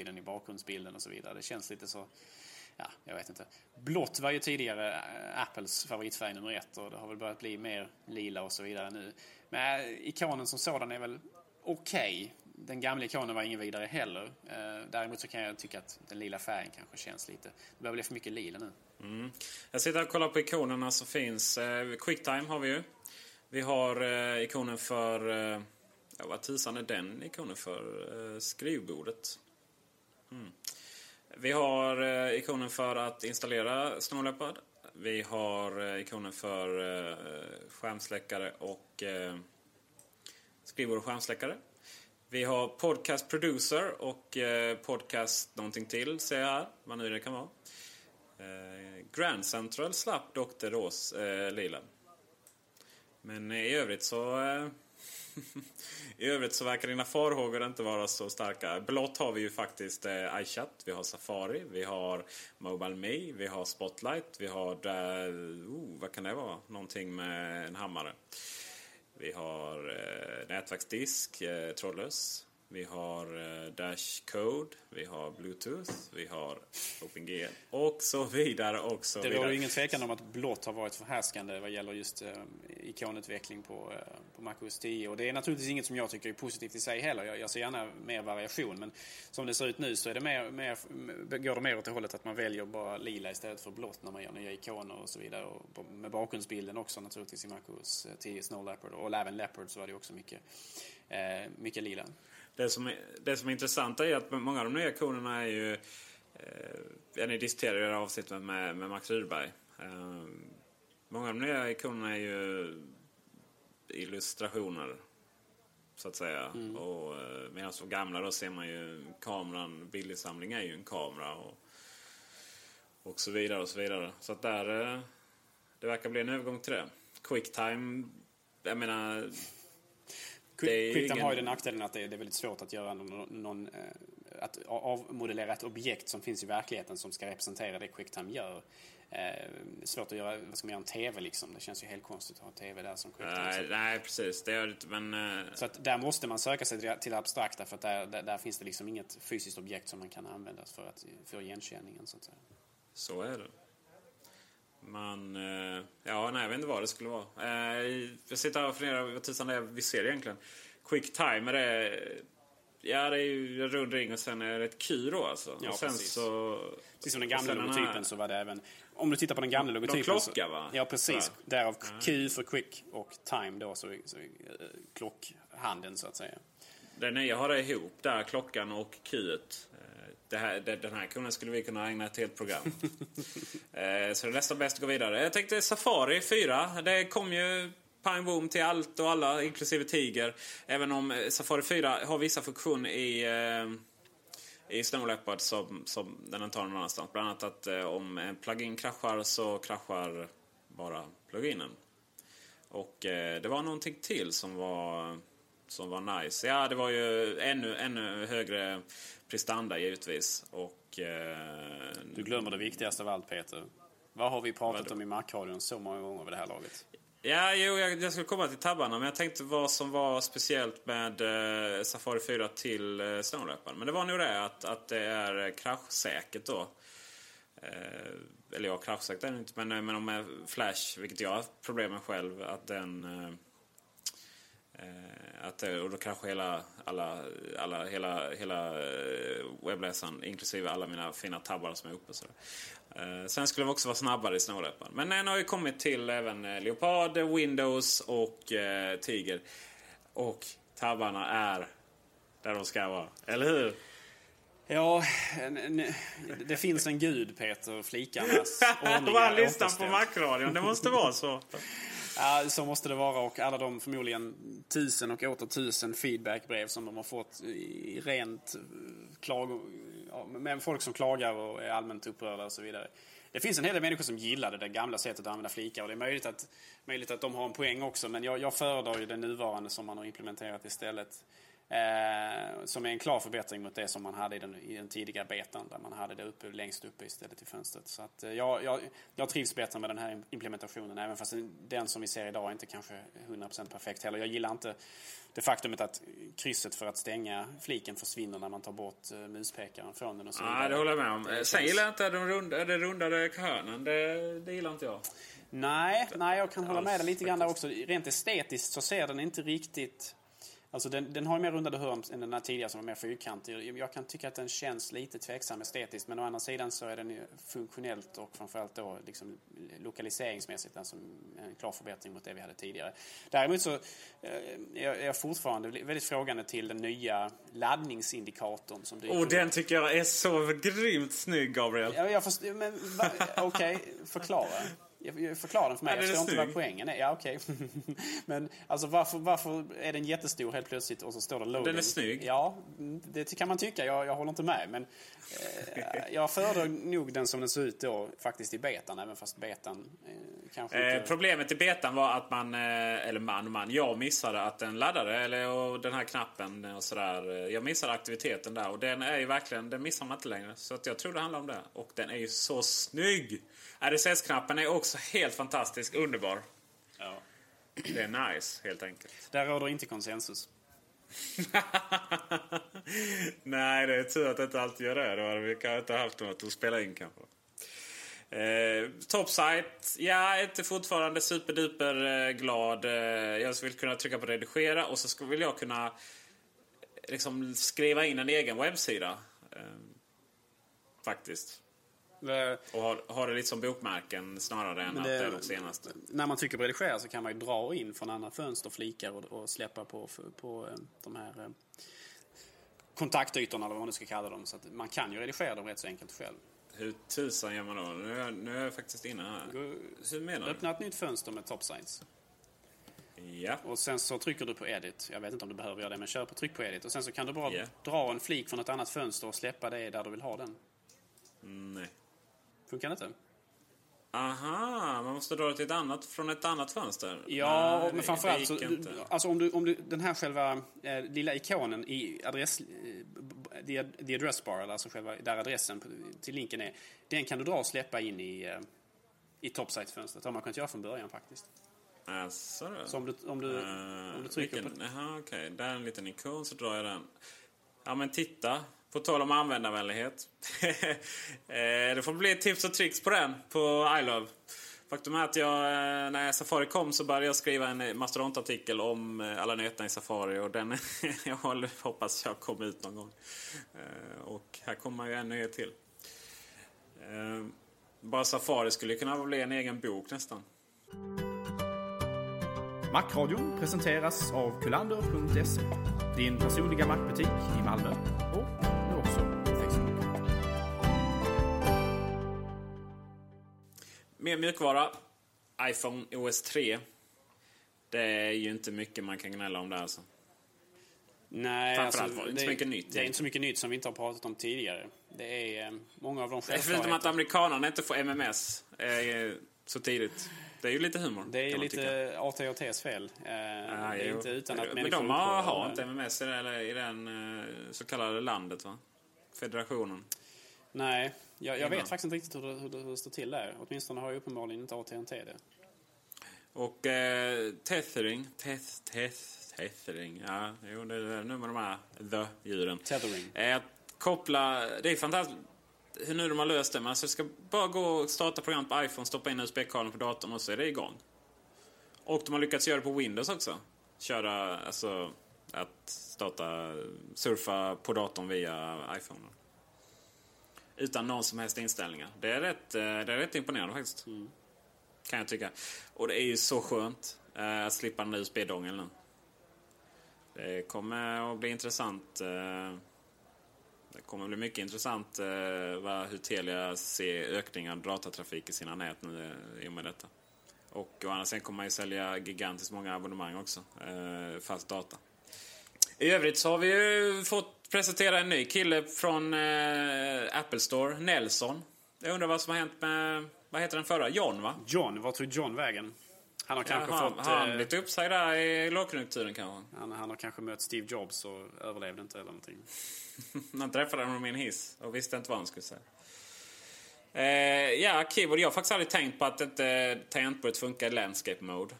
Tiden i bakgrundsbilden och så vidare. Det känns lite så... Ja, jag vet inte. Blått var ju tidigare eh, Apples favoritfärg nummer ett och det har väl börjat bli mer lila och så vidare nu. Men eh, ikonen som sådan är väl okej. Okay. Den gamla ikonen var ingen vidare heller. Eh, däremot så kan jag tycka att den lila färgen kanske känns lite... Det börjar bli för mycket lila nu. Mm. Jag sitter och kollar på ikonerna som finns. Quicktime har vi ju. Vi har ikonen för... Ja, vad tusan är den ikonen för? Skrivbordet. Mm. Vi har eh, ikonen för att installera Snow Leopard. Vi har eh, ikonen för eh, skärmsläckare och eh, skrivbord och skärmsläckare. Vi har Podcast Producer och eh, Podcast någonting till, ser jag här. Vad nu det kan vara. Eh, Grand Central slapp Dr. Ros eh, lila. Men i övrigt så... Eh, i övrigt så verkar dina farhågor inte vara så starka. Blått har vi ju faktiskt eh, iChat, vi har Safari, vi har Mobile Me, vi har Spotlight, vi har... Eh, oh, vad kan det vara? Någonting med en hammare. Vi har eh, nätverksdisk, eh, trådlös. Vi har eh, Dash Code, vi har Bluetooth, vi har OpenGL och så vidare och så Det vidare. råder ingen tvekan om att blått har varit förhärskande vad gäller just eh, ikonutveckling på, eh, på Mac OS 10. Och det är naturligtvis inget som jag tycker är positivt i sig heller. Jag, jag ser gärna mer variation. Men som det ser ut nu så är det mer, mer, går det mer åt det hållet att man väljer bara lila istället för blått när man gör nya ikoner och så vidare. Och med bakgrundsbilden också naturligtvis i Mac OS 10 Snow Leopard. Och även Leopard så var det också mycket, eh, mycket lila. Det som, är, det som är intressant är att många av de nya ikonerna är ju... Eh, ni diskuterade i det här avsnittet med, med Max Rydberg. Eh, många av de nya ikonerna är ju illustrationer. Så att säga. Och, eh, medan de gamla då ser man ju kameran, bildinsamling är ju en kamera. Och, och så vidare och så vidare. Så att där... Eh, det verkar bli en övergång till det. Quicktime, jag menar... Quicktime ingen- har ju den nackdelen att det är, det är väldigt svårt att göra någon, någon eh, att avmodellera ett objekt som finns i verkligheten som ska representera det Quicktime gör. Eh, svårt att göra, vad ska man göra, en TV liksom? Det känns ju helt konstigt att ha en TV där som Quicktime. Nej, nej, precis. Det gör det. Men... eh, Så att där måste man söka sig till- till det abstrakta för att där, där, där finns det liksom inget fysiskt objekt som man kan använda för, att, för igenkänningen så att säga. Så är det. Man... eh, Ja, nej, jag vet inte vad det skulle vara. Eh, Jag sitter här och funderar vad tusan det är vi ser egentligen. Quick time, är. Ja, det är ju en rund ring och sen är det ett Q då alltså. Ja, och sen precis. så... Precis som den gamla logotypen här- så var det även... Om du tittar på den gamla De logotypen... klocka, så, va? Ja, precis. Så Därav Q för quick och time då, så, så eh, klockhanden så att säga. Det nya har det ihop där, klockan och Q. Det här, den här kunden skulle vi kunna ägna ett helt program. [LAUGHS] eh, så det är nästan bäst att gå vidare. Jag tänkte Safari 4. Det kom ju pang boom till allt och alla, inklusive Tiger. Även om Safari 4 har vissa funktioner i, eh, i Snow Leopard som, som den inte har någon annanstans. Bland annat att eh, om en plugin kraschar så kraschar bara pluginen. Och eh, det var någonting till som var, som var nice. Ja, det var ju ännu, ännu högre prestanda givetvis. Och... Eh, Du glömmer det viktigaste av allt Peter. Vad har vi pratat Vadå? om i Mac-radion så många gånger vid det här laget? Ja, jo, jag, jag skulle komma till tabbarna, men jag tänkte vad som var speciellt med eh, Safari 4 till eh, Snow Leopard. Men det var nog det att, att det är kraschsäkert då. Eh, eller ja, kraschsäkert är det inte, men, eh, men om Flash, vilket jag har problem med själv, att den... Eh, eh, att, det- och då kanske hela, alla, alla, hela, hela eh, webbläsaren, inklusive alla mina fina tabbar som är uppe. Så. Eh, sen skulle de också vara snabbare i Snow Leopard. Men den har ju kommit till även eh, Leopard, Windows och eh, Tiger. Och tabbarna är där de ska vara. Eller hur? Ja, det finns en gud Peter, flikarnas [LAUGHS] ordning Bara är lyssna på. Macradion. Det måste vara så. [LAUGHS] Ja, så måste det vara och alla de förmodligen tusen och åter tusen feedbackbrev som de har fått i rent eh, klag... Ja, med folk som klagar och är allmänt upprörda och så vidare. Det finns en hel del människor som gillade det gamla sättet att använda flikar och det är möjligt att, möjligt att de har en poäng också men jag, jag föredrar ju det nuvarande som man har implementerat istället. Eh, som är en klar förbättring mot det som man hade i den, i den tidiga betan där man hade det uppe, längst uppe istället i fönstret. Så att, eh, jag, jag, trivs bättre med den här implementationen även fast den- den som vi ser idag är inte kanske 100% perfekt heller. Jag gillar inte det faktumet att krysset för att stänga fliken försvinner när man tar bort eh, muspekaren från den och så vidare. det håller jag med om. Det Sen gillar jag inte de runda, det rundade hörnen. Det, det gillar inte jag. Nej, nej, jag kan hålla med dig lite grann där också. Rent estetiskt så ser den inte riktigt... Alltså den, den har ju mer rundade hörn än den här tidigare som var mer fyrkantig. Jag kan tycka att den känns lite tveksam estetiskt men å andra sidan så är den ju funktionellt och framförallt då liksom lokaliseringsmässigt alltså en klar förbättring mot det vi hade tidigare. Däremot så eh, är jag fortfarande väldigt frågande till den nya laddningsindikatorn som dyker Och den tycker jag är så grymt snygg Gabriel. Ja, jag men okej, okay, förklara. Förklara den för mig. Ja, jag förstår inte vad poängen är. Ja, okej. [LAUGHS] men alltså varför, varför är den jättestor helt plötsligt och så står det loading? Den är snygg. Ja, det kan man tycka. Jag, jag håller inte med. Men eh, jag föredrar nog den som den ser ut då faktiskt i betan. Även fast betan eh, kanske Eh, problemet i betan var att man, eh, eller man man, jag missade att den laddade. Eller och den här knappen och sådär. Jag missade aktiviteten där. Och den är ju verkligen, den missar man inte längre. Så att jag tror det handlar om det. Och den är ju så snygg! RSS-knappen är också helt fantastisk, underbar. Ja. Det är nice, helt enkelt. Där råder inte konsensus. [LAUGHS] Nej, det är tur att det inte alltid gör det. Då hade vi kanske inte haft något att spela in kanske. Eh, Topsite. Ja, jag är inte fortfarande superduper eh, glad. Eh, jag vill kunna trycka på redigera och så skulle- vill jag kunna liksom skriva in en egen webbsida. Eh, faktiskt. Och ha, ha det lite som bokmärken snarare än Men att det- det är de senaste. När man trycker på redigera så kan man ju dra in från andra fönster, flikar och, och släppa på, på eh, de här eh, kontaktytorna eller vad man nu ska kalla dem. Så att man kan ju redigera dem rätt så enkelt själv. Hur tusan gör man då? Nu är jag, nu är jag faktiskt inne här. Hur menar du? Öppna ett nytt fönster med topsides. Ja. Och sen så trycker du på edit. Jag vet inte om du behöver göra det, men kör på tryck på edit. Och sen så kan du bara Ja. dra en flik från ett annat fönster och släppa det där du vill ha den. Nej. Funkar det inte? Aha, man måste dra det till ett annat, från ett annat fönster? Ja, Nej, men framförallt så, inte. alltså om du, om du, den här själva eh, lilla ikonen i adress, eh, the, the address bar, alltså själva, där adressen till linken är, den kan du dra och släppa in i, eh, i topsite-fönstret. Det har man kunnat göra från början faktiskt. Då? Så om du, om du, Eh, om du trycker vilken, på... Jaha, okej. Där är en liten ikon så drar jag den. Ja men titta. På tal om användarvänlighet. [LAUGHS] Eh, det får bli tips och tricks på den på iLove. Faktum är att jag, eh, när Safari kom så började jag skriva en mastodontartikel om eh, alla nyheterna i Safari och den [LAUGHS] jag hoppas jag kommer ut någon gång. Och här kommer ju en nyhet till. Bara Safari skulle kunna bli en egen bok nästan. Macradion presenteras av kulander.se. Din personliga Macbutik i Malmö och Mer mjukvara. iPhone OS 3. Det är ju inte mycket man kan gnälla om där alltså. Nej, Framförallt var det inte så mycket nytt. Det är inte så mycket nytt som vi inte har pratat om tidigare. Det är eh, många av de Förutom att amerikanerna inte får MMS eh, så tidigt. Det är ju lite humor. Det är man lite AT&T's fel. Eh, det är jo. inte utan att Men människor de har, har inte MMS i det, i den eh, så kallade landet va? Federationen. Nej, jag, jag vet faktiskt inte riktigt hur det, hur, det, hur det står till där. Åtminstone har ju uppenbarligen inte AT&T det. Och eh, tethering. Teth, teth, tethering. Ja, jo, det är nu med de här the-djuren. Tethering. Eh, att koppla... Det är fantastiskt hur nu de har löst det. Men alltså, ska bara gå och starta program på iPhone, stoppa in USB-kabeln på datorn och så är det igång. Och de har lyckats göra det på Windows också. Köra, alltså att starta, surfa på datorn via iPhone. Utan någon som helst inställningar. Det är rätt, eh, det är rätt imponerande faktiskt. Kan jag tycka. Och det är ju så skönt eh, att slippa den där USB-dongeln nu. Det kommer att bli intressant. Eh, det kommer att bli mycket intressant eh, vad, hur Telia ser ökningen av datatrafik i sina nät nu eh, i och med detta. Och å andra sidan kommer man ju sälja gigantiskt många abonnemang också. Eh, fast data. I övrigt så har vi ju fått presentera en ny kille från eh, Apple Store, Nelson. Jag undrar vad som har hänt med, vad heter den förra? John va? John, vad tog John vägen? Han har kanske Jaha, fått... Har han eh, blivit uppsagd där i lågkonjunkturen kanske? han, han har kanske mött Steve Jobs och överlevde inte eller någonting. [LAUGHS] Han träffade honom i en hiss och visste inte vad han skulle säga. Eh, ja, keyboard. Jag har faktiskt aldrig tänkt på att inte tangentbordet funkar i landscape mode.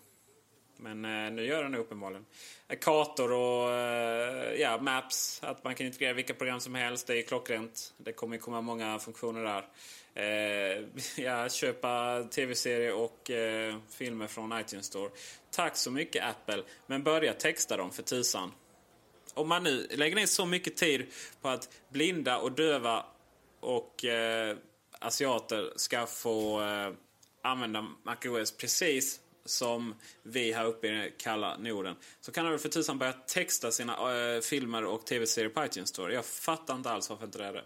Men eh, nu gör den det uppenbarligen. Kartor och eh, ja, maps. Att man kan integrera vilka program som helst. Det är klockrent. Det kommer komma många funktioner där. Eh, [LAUGHS] ja, köpa tv-serier och eh, filmer från iTunes Store. Tack så mycket Apple. Men börja texta dem för tusan. om man nu lägger ner så mycket tid på att blinda och döva och eh, asiater ska få eh, använda MacOS precis som vi här uppe i den kalla Norden. Så kan de väl för tusan börja texta sina äh, filmer och tv-serier på iTunes Store. Jag fattar inte alls varför inte det är det.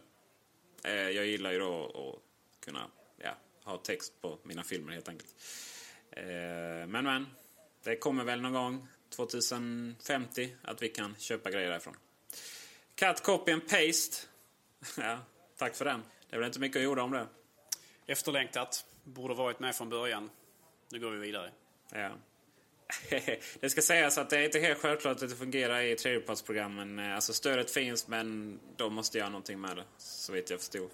Äh, jag gillar ju då att kunna ja, ha text på mina filmer helt enkelt. Äh, men men, det kommer väl någon gång 2050 att vi kan köpa grejer därifrån. Cut, copy and paste. [LAUGHS] ja, tack för den. Det är väl inte mycket att göra om det. Efterlängtat. Borde varit med från början. Nu går vi vidare. Ja. [LAUGHS] det ska sägas att det är inte helt självklart att det fungerar i tredjepartsprogrammen. Eh, alltså stödet finns men de måste göra någonting med det. Så vitt jag förstod.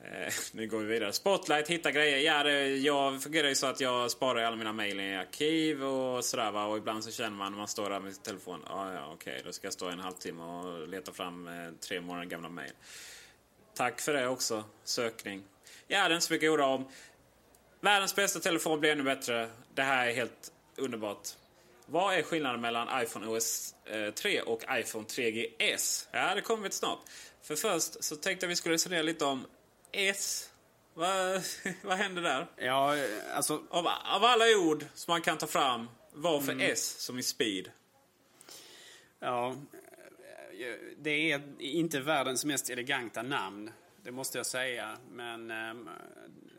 Eh, [LAUGHS] nu går vi vidare. Spotlight, hitta grejer. Ja, det, jag fungerar ju så att jag sparar alla mina mejl i arkiv och sådär va. Och ibland så känner man när man står där med sin telefon. Ah, ja, okej, okay, då ska jag stå i en halvtimme och leta fram eh, tre månader gamla mejl. Tack för det också. Sökning. Ja, det är inte så mycket att om. Världens bästa telefon blir ännu bättre. Det här är helt underbart. Vad är skillnaden mellan iPhone OS 3 eh, och iPhone 3GS? Ja, det kommer vi till snart. För först så tänkte jag vi skulle resonera lite om S. Vad, [LAUGHS] vad händer där? Ja, alltså... Av, av alla ord som man kan ta fram, varför mm. S som i speed? Ja, det är inte världens mest eleganta namn. Det måste jag säga. Men eh,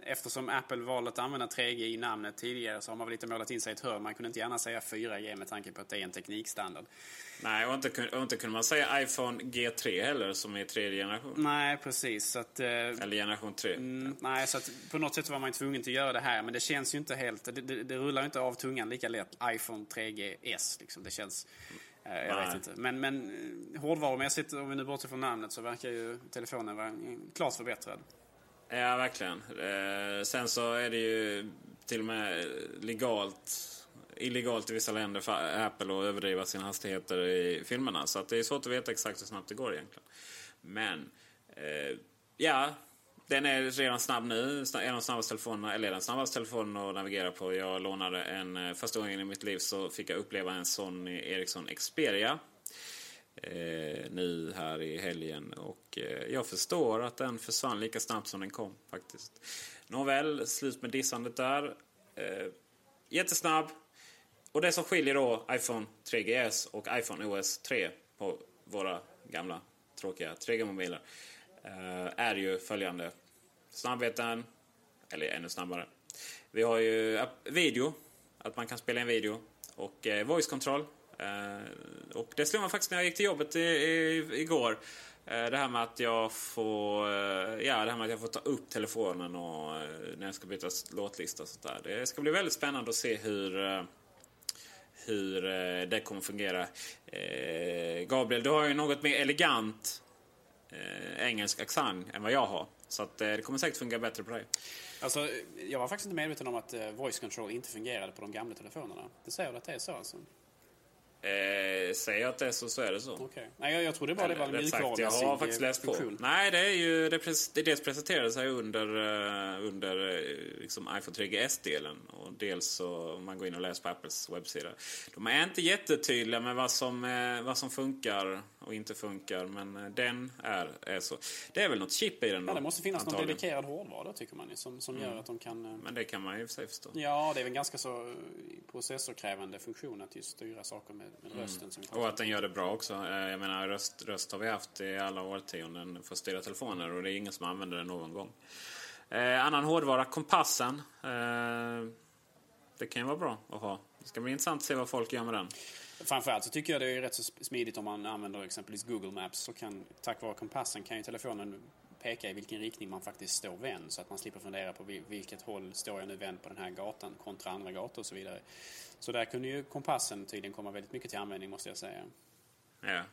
eftersom Apple valde att använda 3G i namnet tidigare så har man väl lite målat in sig i ett hörn. Man kunde inte gärna säga 4G med tanke på att det är en teknikstandard. Nej, och inte, och inte kunde man säga iPhone G3 heller som är tredje generation. Nej, precis. Att, eh, Eller generation 3. Mm, nej, så att på något sätt var man tvungen att göra det här. Men det känns ju inte helt... Det, det, det rullar inte av tungan lika lätt. iPhone 3GS liksom. Det känns... Eh, jag vet inte. Men, men eh, hårdvarumässigt, om vi nu bortser från namnet, så verkar ju telefonen vara klart förbättrad. Ja, verkligen. Eh, sen så är det ju till och med legalt illegalt i vissa länder för Apple att överdriva sina hastigheter i filmerna. Så att det är svårt att veta exakt hur snabbt det går egentligen. Men, eh, ja. Den är redan snabb nu. En av de snabbaste telefonerna, eller den snabbaste telefonen att navigera på. Jag lånade en, eh, första gången i mitt liv så fick jag uppleva en Sony Ericsson Xperia. Eh, nu här i helgen. Och eh, jag förstår att den försvann lika snabbt som den kom faktiskt. Nåväl, slut med dissandet där. Eh, jättesnabb. Och det som skiljer då iPhone 3GS och iPhone OS 3 på våra gamla tråkiga 3G-mobiler eh, är ju följande. Snabbheten, eller ännu snabbare. Vi har ju video, att man kan spela in video. Och eh, voice control. Eh, och det slog man faktiskt när jag gick till jobbet i, i, igår. Eh, det här med att jag får, eh, ja, det här med att jag får ta upp telefonen och när jag ska byta låtlista och sånt där. Det ska bli väldigt spännande att se hur hur det kommer fungera. Gabriel, du har ju något mer elegant engelsk accent än vad jag har. Så att, det kommer säkert fungera bättre på dig. Alltså, jag var faktiskt inte medveten om att voice control inte fungerade på de gamla telefonerna. Det säger du att det är så alltså? Eh, jag att det är så, så är det så. Okay. Nej, jag, jag trodde bara det var en mjukvarumässig Jag har faktiskt läst funktion. på. Nej, det är ju... Det, det dels presenterades här under, uh, under uh, liksom iPhone 3GS-delen. Och dels så, om man går in och läser på Apples webbsida. De är inte jättetydliga med vad som, uh, vad som funkar och inte funkar. Men den är, är så. Det är väl något chip i den då? Ja, det måste finnas antagligen. någon dedikerad hårdvara tycker man ju. Som, som mm. gör att de kan... Men det kan man ju i sig förstå. Ja, det är väl ganska så processorkrävande funktion att just styra saker med med mm. rösten. Som och att den gör det bra också. Eh, jag menar röst, röst har vi haft i alla årtionden för att styra telefoner och det är ingen som använder den någon gång. Eh, annan hårdvara, kompassen. Eh, det kan ju vara bra att ha. Det ska bli intressant att se vad folk gör med den. Framförallt så tycker jag det är rätt så smidigt om man använder exempelvis Google Maps. Så kan, tack vare kompassen kan ju telefonen peka i vilken riktning man faktiskt står vänd så att man slipper fundera på vilket håll står jag nu vänd på den här gatan kontra andra gator och så vidare. Så där kunde ju kompassen tydligen komma väldigt mycket till användning måste jag säga. Ja,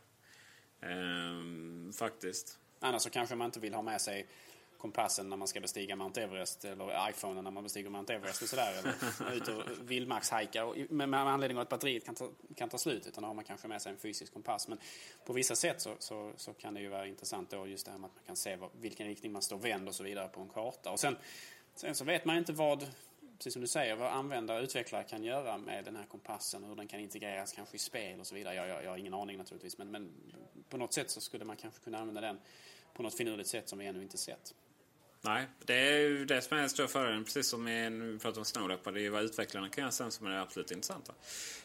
ehm, faktiskt. Annars så kanske man inte vill ha med sig kompassen när man ska bestiga Mount Everest eller iPhone när man bestiger Mount Everest och sådär. Eller [LAUGHS] ut och vildmarkshajka med, med anledning av att batteriet kan ta, kan ta slut. Utan då har man kanske med sig en fysisk kompass. Men på vissa sätt så, så, så kan det ju vara intressant då just det här med att man kan se vad, vilken riktning man står vänd och så vidare på en karta. Och sen, sen så vet man inte vad precis som du säger, vad användare och utvecklare kan göra med den här kompassen, hur den kan integreras kanske i spel och så vidare. Jag, jag, jag har ingen aning naturligtvis, men, men på något sätt så skulle man kanske kunna använda den på något finurligt sätt som vi ännu inte sett. Nej, det är ju det som är den stora fördelen, Precis som vi pratade om Snowlap, Det är ju vad utvecklarna kan göra sen som är det absolut intressanta.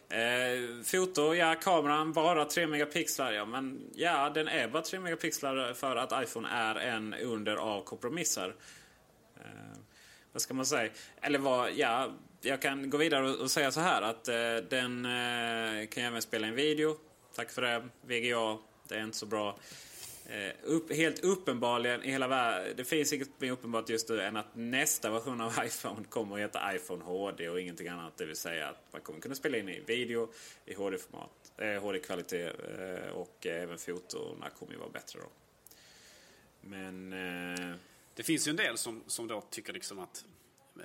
Eh, foto, ja kameran bara 3 megapixlar. Ja, men ja, den är bara 3 megapixlar för att iPhone är en under av kompromisser. Eh, vad ska man säga? Eller vad, ja, jag kan gå vidare och, säga så här att eh, den eh, kan även spela en video. Tack för det. VGA, det är inte så bra. Eh, upp, helt uppenbarligen i hela världen. Det finns inget mer uppenbart just nu än att nästa version av [LAUGHS] iPhone kommer att heta iPhone HD och ingenting annat. Det vill säga att man kommer kunna spela in i video i HD-format, eh, HD-kvalitet eh, och även fotona kommer ju vara bättre då. Men... Eh... Det finns ju en del som, som då tycker liksom att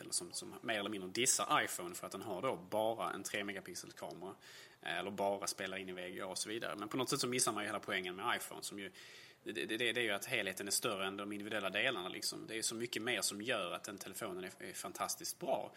eller som, som mer eller mindre dissar iPhone för att den har då bara en 3 megapixel kamera. Eh, eller bara spelar in i VGA och så vidare. Men på något sätt så missar man ju hela poängen med iPhone som ju det, det, det, är ju att helheten är större än de individuella delarna. Liksom. Det är så mycket mer som gör att den telefonen är, är fantastiskt bra.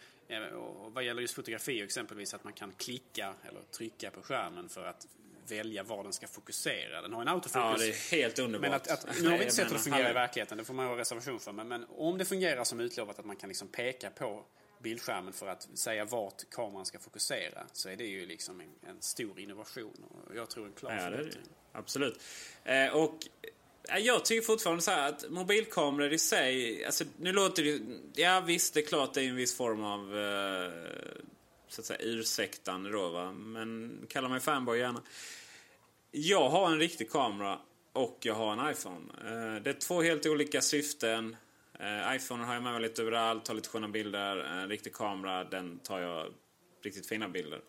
Och vad gäller just fotografi exempelvis att man kan klicka eller trycka på skärmen för att välja var den ska fokusera. Den har en autofokus. Ja, det är helt underbart. Men att, att, nu har vi inte sett hur det fungerar i verkligheten, det får man ha reservation för. Men, men, om det fungerar som utlovat att man kan liksom peka på bildskärmen för att säga vart kameran ska fokusera så är det ju liksom en, en stor innovation. Och jag tror en klar ja, förbättring. Absolut. Eh, och jag tycker fortfarande så att mobilkameror i sig, alltså nu låter det ja visst det är klart det är en viss form av eh, så att säga ursäktande då va, men kalla mig fanboy gärna. Jag har en riktig kamera och jag har en iPhone. Eh, det är två helt olika syften. Eh, iPhone har jag med mig lite överallt, tar lite sköna bilder. En riktig kamera, den tar jag riktigt fina bilder.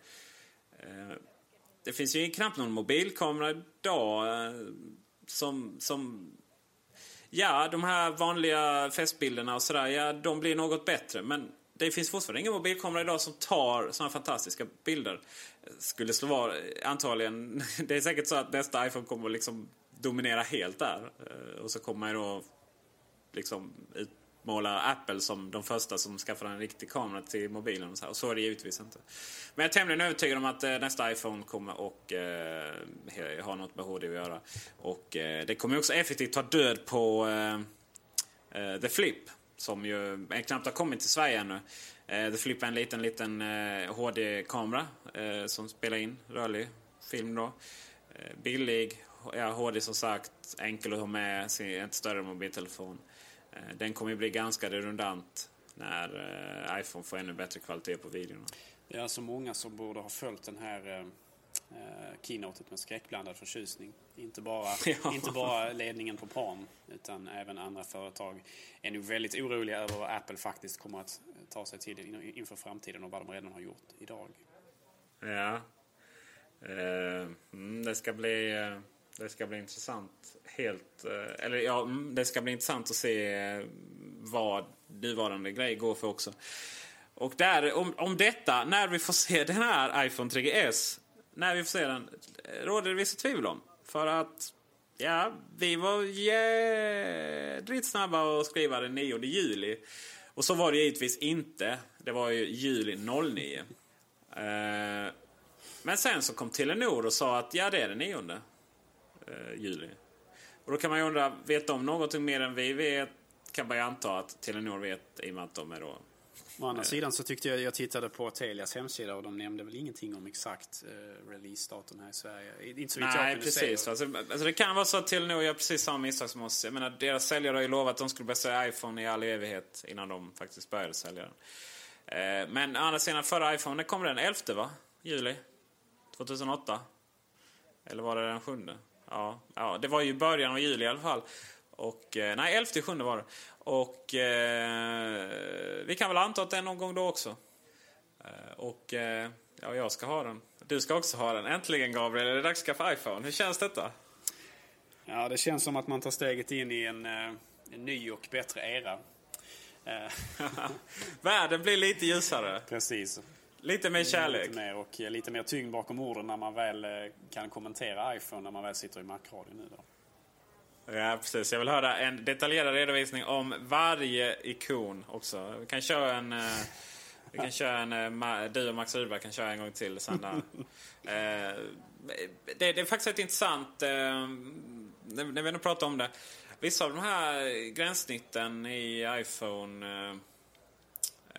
Det finns ju knappt någon mobilkamera idag som, som... Ja, de här vanliga festbilderna och sådär, ja, de blir något bättre. Men det finns fortfarande ingen mobilkamera idag som tar sådana fantastiska bilder. Skulle slå var antagligen... [LAUGHS] Det är säkert så att nästa iPhone kommer att liksom dominera helt där. Eh, och så kommer man ju då liksom ut, utmålar Apple som de första som skaffade en riktig kamera till mobilen. Och så, här. och så är det givetvis inte. Men jag är tämligen övertygad om att eh, nästa iPhone kommer och eh, ha något med HD att göra. Och eh, det kommer också effektivt ta död på eh, eh The Flip. Som ju eh, knappt har kommit till Sverige ännu. Eh, The Flip är en liten, liten eh, HD-kamera eh, som spelar in rörlig film då. billig, ja, HD som sagt, enkel att ha med, inte större mobiltelefon. Eh, den kommer ju bli ganska redundant när eh, iPhone får ännu bättre kvalitet på videorna. Det är alltså många som borde ha följt den här eh, keynotet med skräckblandad förtjusning. Inte bara, [LAUGHS] ja. inte bara ledningen på Palm utan även andra företag är nog väldigt oroliga över vad Apple faktiskt kommer att ta sig till inför framtiden och vad de redan har gjort idag. Ja. Eh, det ska bli... Det ska bli intressant. Helt, eh, eller ja, mm, det ska bli intressant att se eh, vad nuvarande grej går för också. Och där, om, om detta, när vi får se den här iPhone 3GS, när vi får se den, eh, råder det vissa tvivel om. För att, ja, vi var jädrigt snabba att skriva den 9 juli. Och så var det givetvis inte. Det var ju juli 09. Men sen så kom Telenor och sa att ja, det är den 9 juli. Och då kan man ju undra, vet de någonting mer än vi vet? Kan man ju anta att Telenor vet i och med att de är då... Å andra sidan så tyckte jag, jag tittade på Telias hemsida och de nämnde väl ingenting om exakt eh, releasedatum här i Sverige. Inte så Nej, precis. Alltså, alltså, det kan vara så att Telenor gör precis samma misstag som oss. Jag menar, deras säljare har ju lovat att de skulle börja sälja iPhone i all evighet innan de faktiskt började sälja den. Eh, men å andra sidan, förra iPhone, när kom den? 11 va? Juli? 2008? Eller var det den 7? Ja, ja, det var ju början av juli i alla fall. Och, eh, nej, 11 sjunde var det. Och eh, vi kan väl anta att det är någon gång då också. Eh, och eh, ja, jag ska ha den. Du ska också ha den. Äntligen Gabriel, är det dags att skaffa iPhone. Hur känns detta? Ja, det känns som att man tar steget in i en, eh, en ny och bättre era. [LAUGHS] Världen blir lite ljusare. Precis. Lite mer kärlek. Lite mer och lite mer tyngd bakom orden när man väl eh, kan kommentera iPhone när man väl sitter i Mac-radion nu då. Ja, precis. Jag vill höra en detaljerad redovisning om varje ikon också. Vi kan köra en, eh, Vi kan köra en, eh, du och Max Rydberg kan köra en gång till [LAUGHS] eh, det, det är faktiskt rätt intressant, eh, när, vi ändå pratar om det. Vissa av de här gränssnitten i iPhone eh, eh,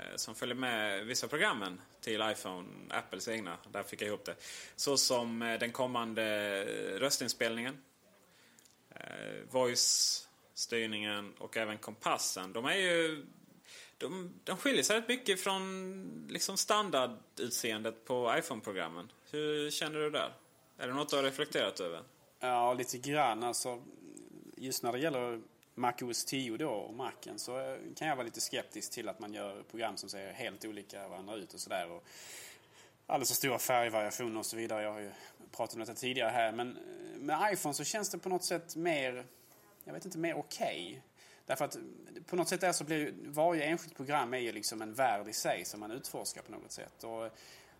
Eh, som följer med vissa av programmen till iPhone, Apples egna. Där fick jag ihop det. Så som eh, den kommande eh, röstinspelningen. Voice-styrningen och även kompassen. De är ju... De, de skiljer sig rätt mycket från liksom standardutseendet på iPhone-programmen. Hur känner du där? Är det något du har reflekterat över? Ja, lite grann. Alltså, just när det gäller MacOS 10 då och Macen så eh, kan jag vara lite skeptisk till att man gör program som ser helt olika varandra ut och sådär. Alldeles för stora färgvariationer och så vidare. Jag har ju pratat om detta tidigare här. Men eh, med iPhone så känns det på något sätt mer, jag vet inte, mer okej. Okay. Därför att eh, på något sätt där så blir ju varje enskilt program är ju liksom en värld i sig som man utforskar på något sätt. Och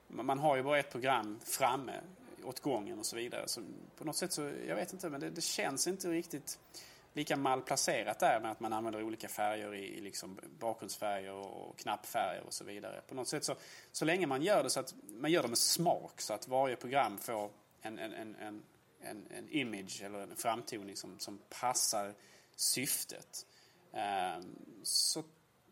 man har ju bara ett program framme åt gången och så vidare. Så på något sätt så, jag vet inte, men det, det känns inte riktigt lika malplacerat där med att man använder olika färger i, i liksom bakgrundsfärger och knappfärger och så vidare. På något sätt så, så länge man gör det så att man gör det med smak så att varje program får en, en, en, en, en, en image eller en framtoning som, som passar syftet. Eh, så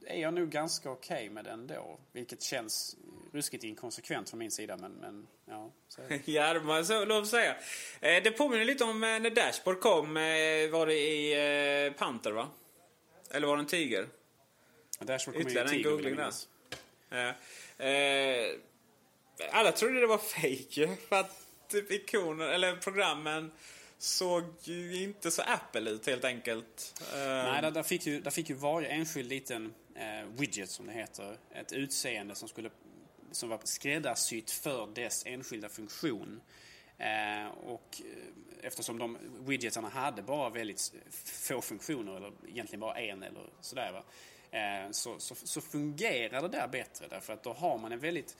är jag nog ganska okej okay med det ändå. Vilket känns ruskigt inkonsekvent från min sida men, men ja. Så är det. [LAUGHS] Ja, det må jag lov att säga. Eh, Det påminner lite om eh, när Dashboard kom. eh, Var det i eh, Panther va? Eller var det en tiger? Dashboard kommer Ytterligare en googling där. Eh, alla trodde det var fake. För att typ ikoner, eller programmen såg ju inte så Apple ut helt enkelt. Eh, Nej, där, där, fick ju, där fick ju varje enskild liten eh, widget som det heter ett utseende som, skulle, som var skräddarsytt för dess enskilda funktion. Eh, och eh, eftersom de widgetsarna hade bara väldigt få funktioner, eller egentligen bara en eller sådär va. Eh, så, så, så fungerar det där bättre därför att då har man en väldigt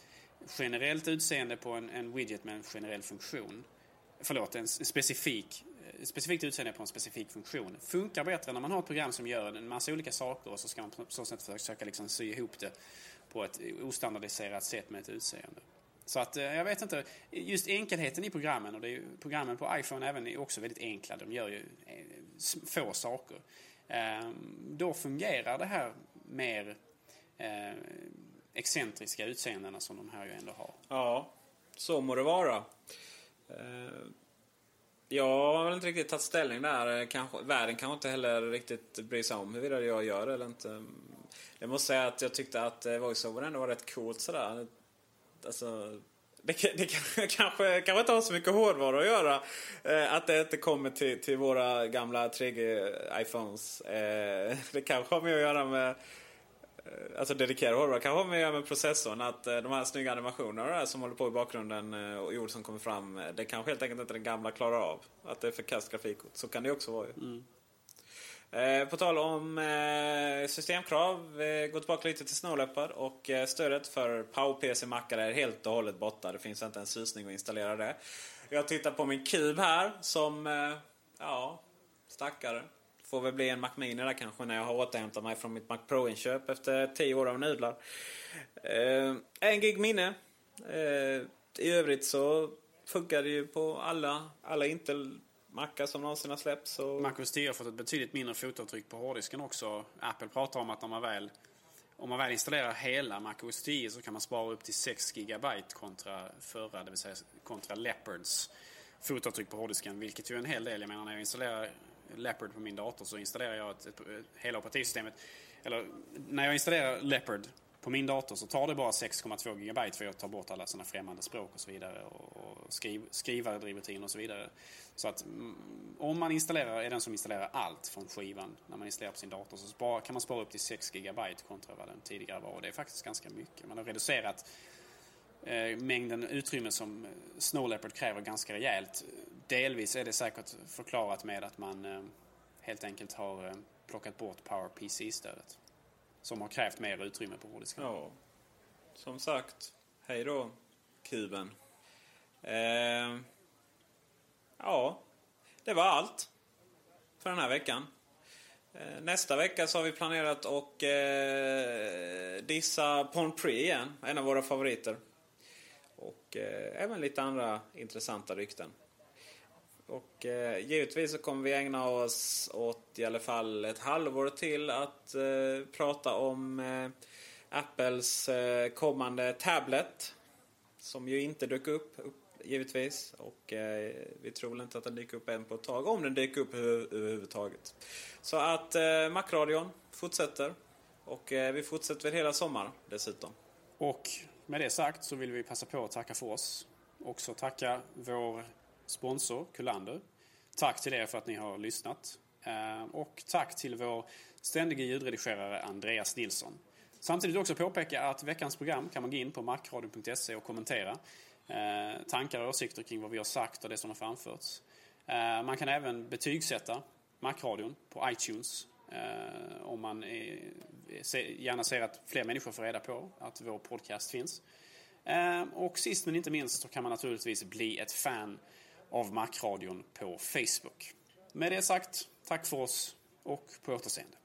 generellt utseende på en, en widget med en generell funktion. Förlåt, en specifik ett specifikt utseende på en specifik funktion. Funkar bättre när man har ett program som gör en massa olika saker och så ska man på så sätt försöka liksom sy ihop det på ett ostandardiserat sätt med ett utseende. Så att eh, jag vet inte, just enkelheten i programmen och det är ju, programmen på iPhone även är också väldigt enkla. De gör ju eh, få saker. Ehm, då fungerar det här mer eh, excentriska utseendena som de här ju ändå har. Ja, så må det vara. Jag har väl inte riktigt tagit ställning där. Kanske, världen kanske inte heller riktigt bryr sig om huruvida jag gör det eller inte. Jag måste säga att jag tyckte att eh, voiceover ändå var rätt coolt sådär. Alltså, det, det [LAUGHS] kanske, kanske inte har så mycket hårdvara att göra. Eh, att det inte kommer till, till våra gamla 3G-iPhones. Eh, det kanske har med att göra med eh, Alltså dedikerad hårdvara kanske har med att göra med processorn. Att eh, de här snygga animationerna som håller på i bakgrunden eh, och ord som kommer fram. Det kanske helt enkelt inte den gamla klarar av. Att det är för kast grafikkort. Så kan det också vara ju. Mm. Eh, på tal om eh, systemkrav, eh, gå tillbaka lite till Snow Leopard och eh, stödet för PowerPC-mackar är helt och hållet borta. Det finns inte en susning att installera det. Jag tittar på min kub här som, eh, ja, stackare. Får väl bli en Mac Mini där kanske när jag har återhämtat mig från mitt Mac Pro-inköp efter 10 år av nudlar. Eh, en gig minne. Eh, I övrigt så funkar det ju på alla, alla Intel Macar som någonsin har släppts. och... MacOS 10 har fått ett betydligt mindre fotavtryck på hårddisken också. Apple pratar om att när man väl, om man väl installerar hela MacOS 10 så kan man spara upp till 6 GB kontra förra, det vill säga kontra Leopards fotavtryck på hårddisken. Vilket ju är en hel del. Jag menar när jag installerar Leopard på min dator så installerar jag ett, ett, ett, hela operativsystemet. Eller när jag installerar Leopard på min dator så tar det bara 6,2 GB för jag tar bort alla sådana främmande språk och så vidare. Och, och skriv, skrivardrivrutiner och så vidare. Så att mm, om man installerar, är den som installerar allt från skivan när man installerar på sin dator så spara, kan man spara upp till 6 GB kontra vad den tidigare var. Och det är faktiskt ganska mycket. Man har reducerat eh, mängden utrymme som eh, Snow Leopard kräver ganska rejält. Delvis är det säkert förklarat med att man eh, helt enkelt har eh, plockat bort PowerPC-stödet. Som har krävt mer utrymme på hårddisken. Ja, som sagt. Hej då, kuben. Eh, ja, det var allt för den här veckan. Eh, Nästa vecka så har vi planerat att eh, dissa Pond Prix igen, en av våra favoriter. Och eh, även lite andra intressanta rykten. Och eh, givetvis så kommer vi ägna oss åt i alla fall ett halvår till att eh, prata om eh, Apples eh, kommande tablet. Som ju inte dök upp, upp givetvis. Och eh, vi tror väl inte att den dyker upp än på ett tag. Om den dyker upp överhuvudtaget. Så att eh, Macradion fortsätter. Och eh, vi fortsätter väl hela sommaren dessutom. Och med det sagt så vill vi passa på att tacka för oss. Också tacka vår sponsor Kullander. Tack till er för att ni har lyssnat. Eh, och tack till vår ständige ljudredigerare Andreas Nilsson. Samtidigt också påpeka att veckans program kan man gå in på markradion.se och kommentera. Eh, tankar och åsikter kring vad vi har sagt och det som har framförts. Eh, man kan även betygsätta Macradion på iTunes. Om man gärna ser att fler människor får reda på att vår podcast finns. Och sist men inte minst så kan man naturligtvis bli ett fan av Macradion på Facebook. Med det sagt, tack för oss och på återseende.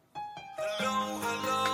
Alone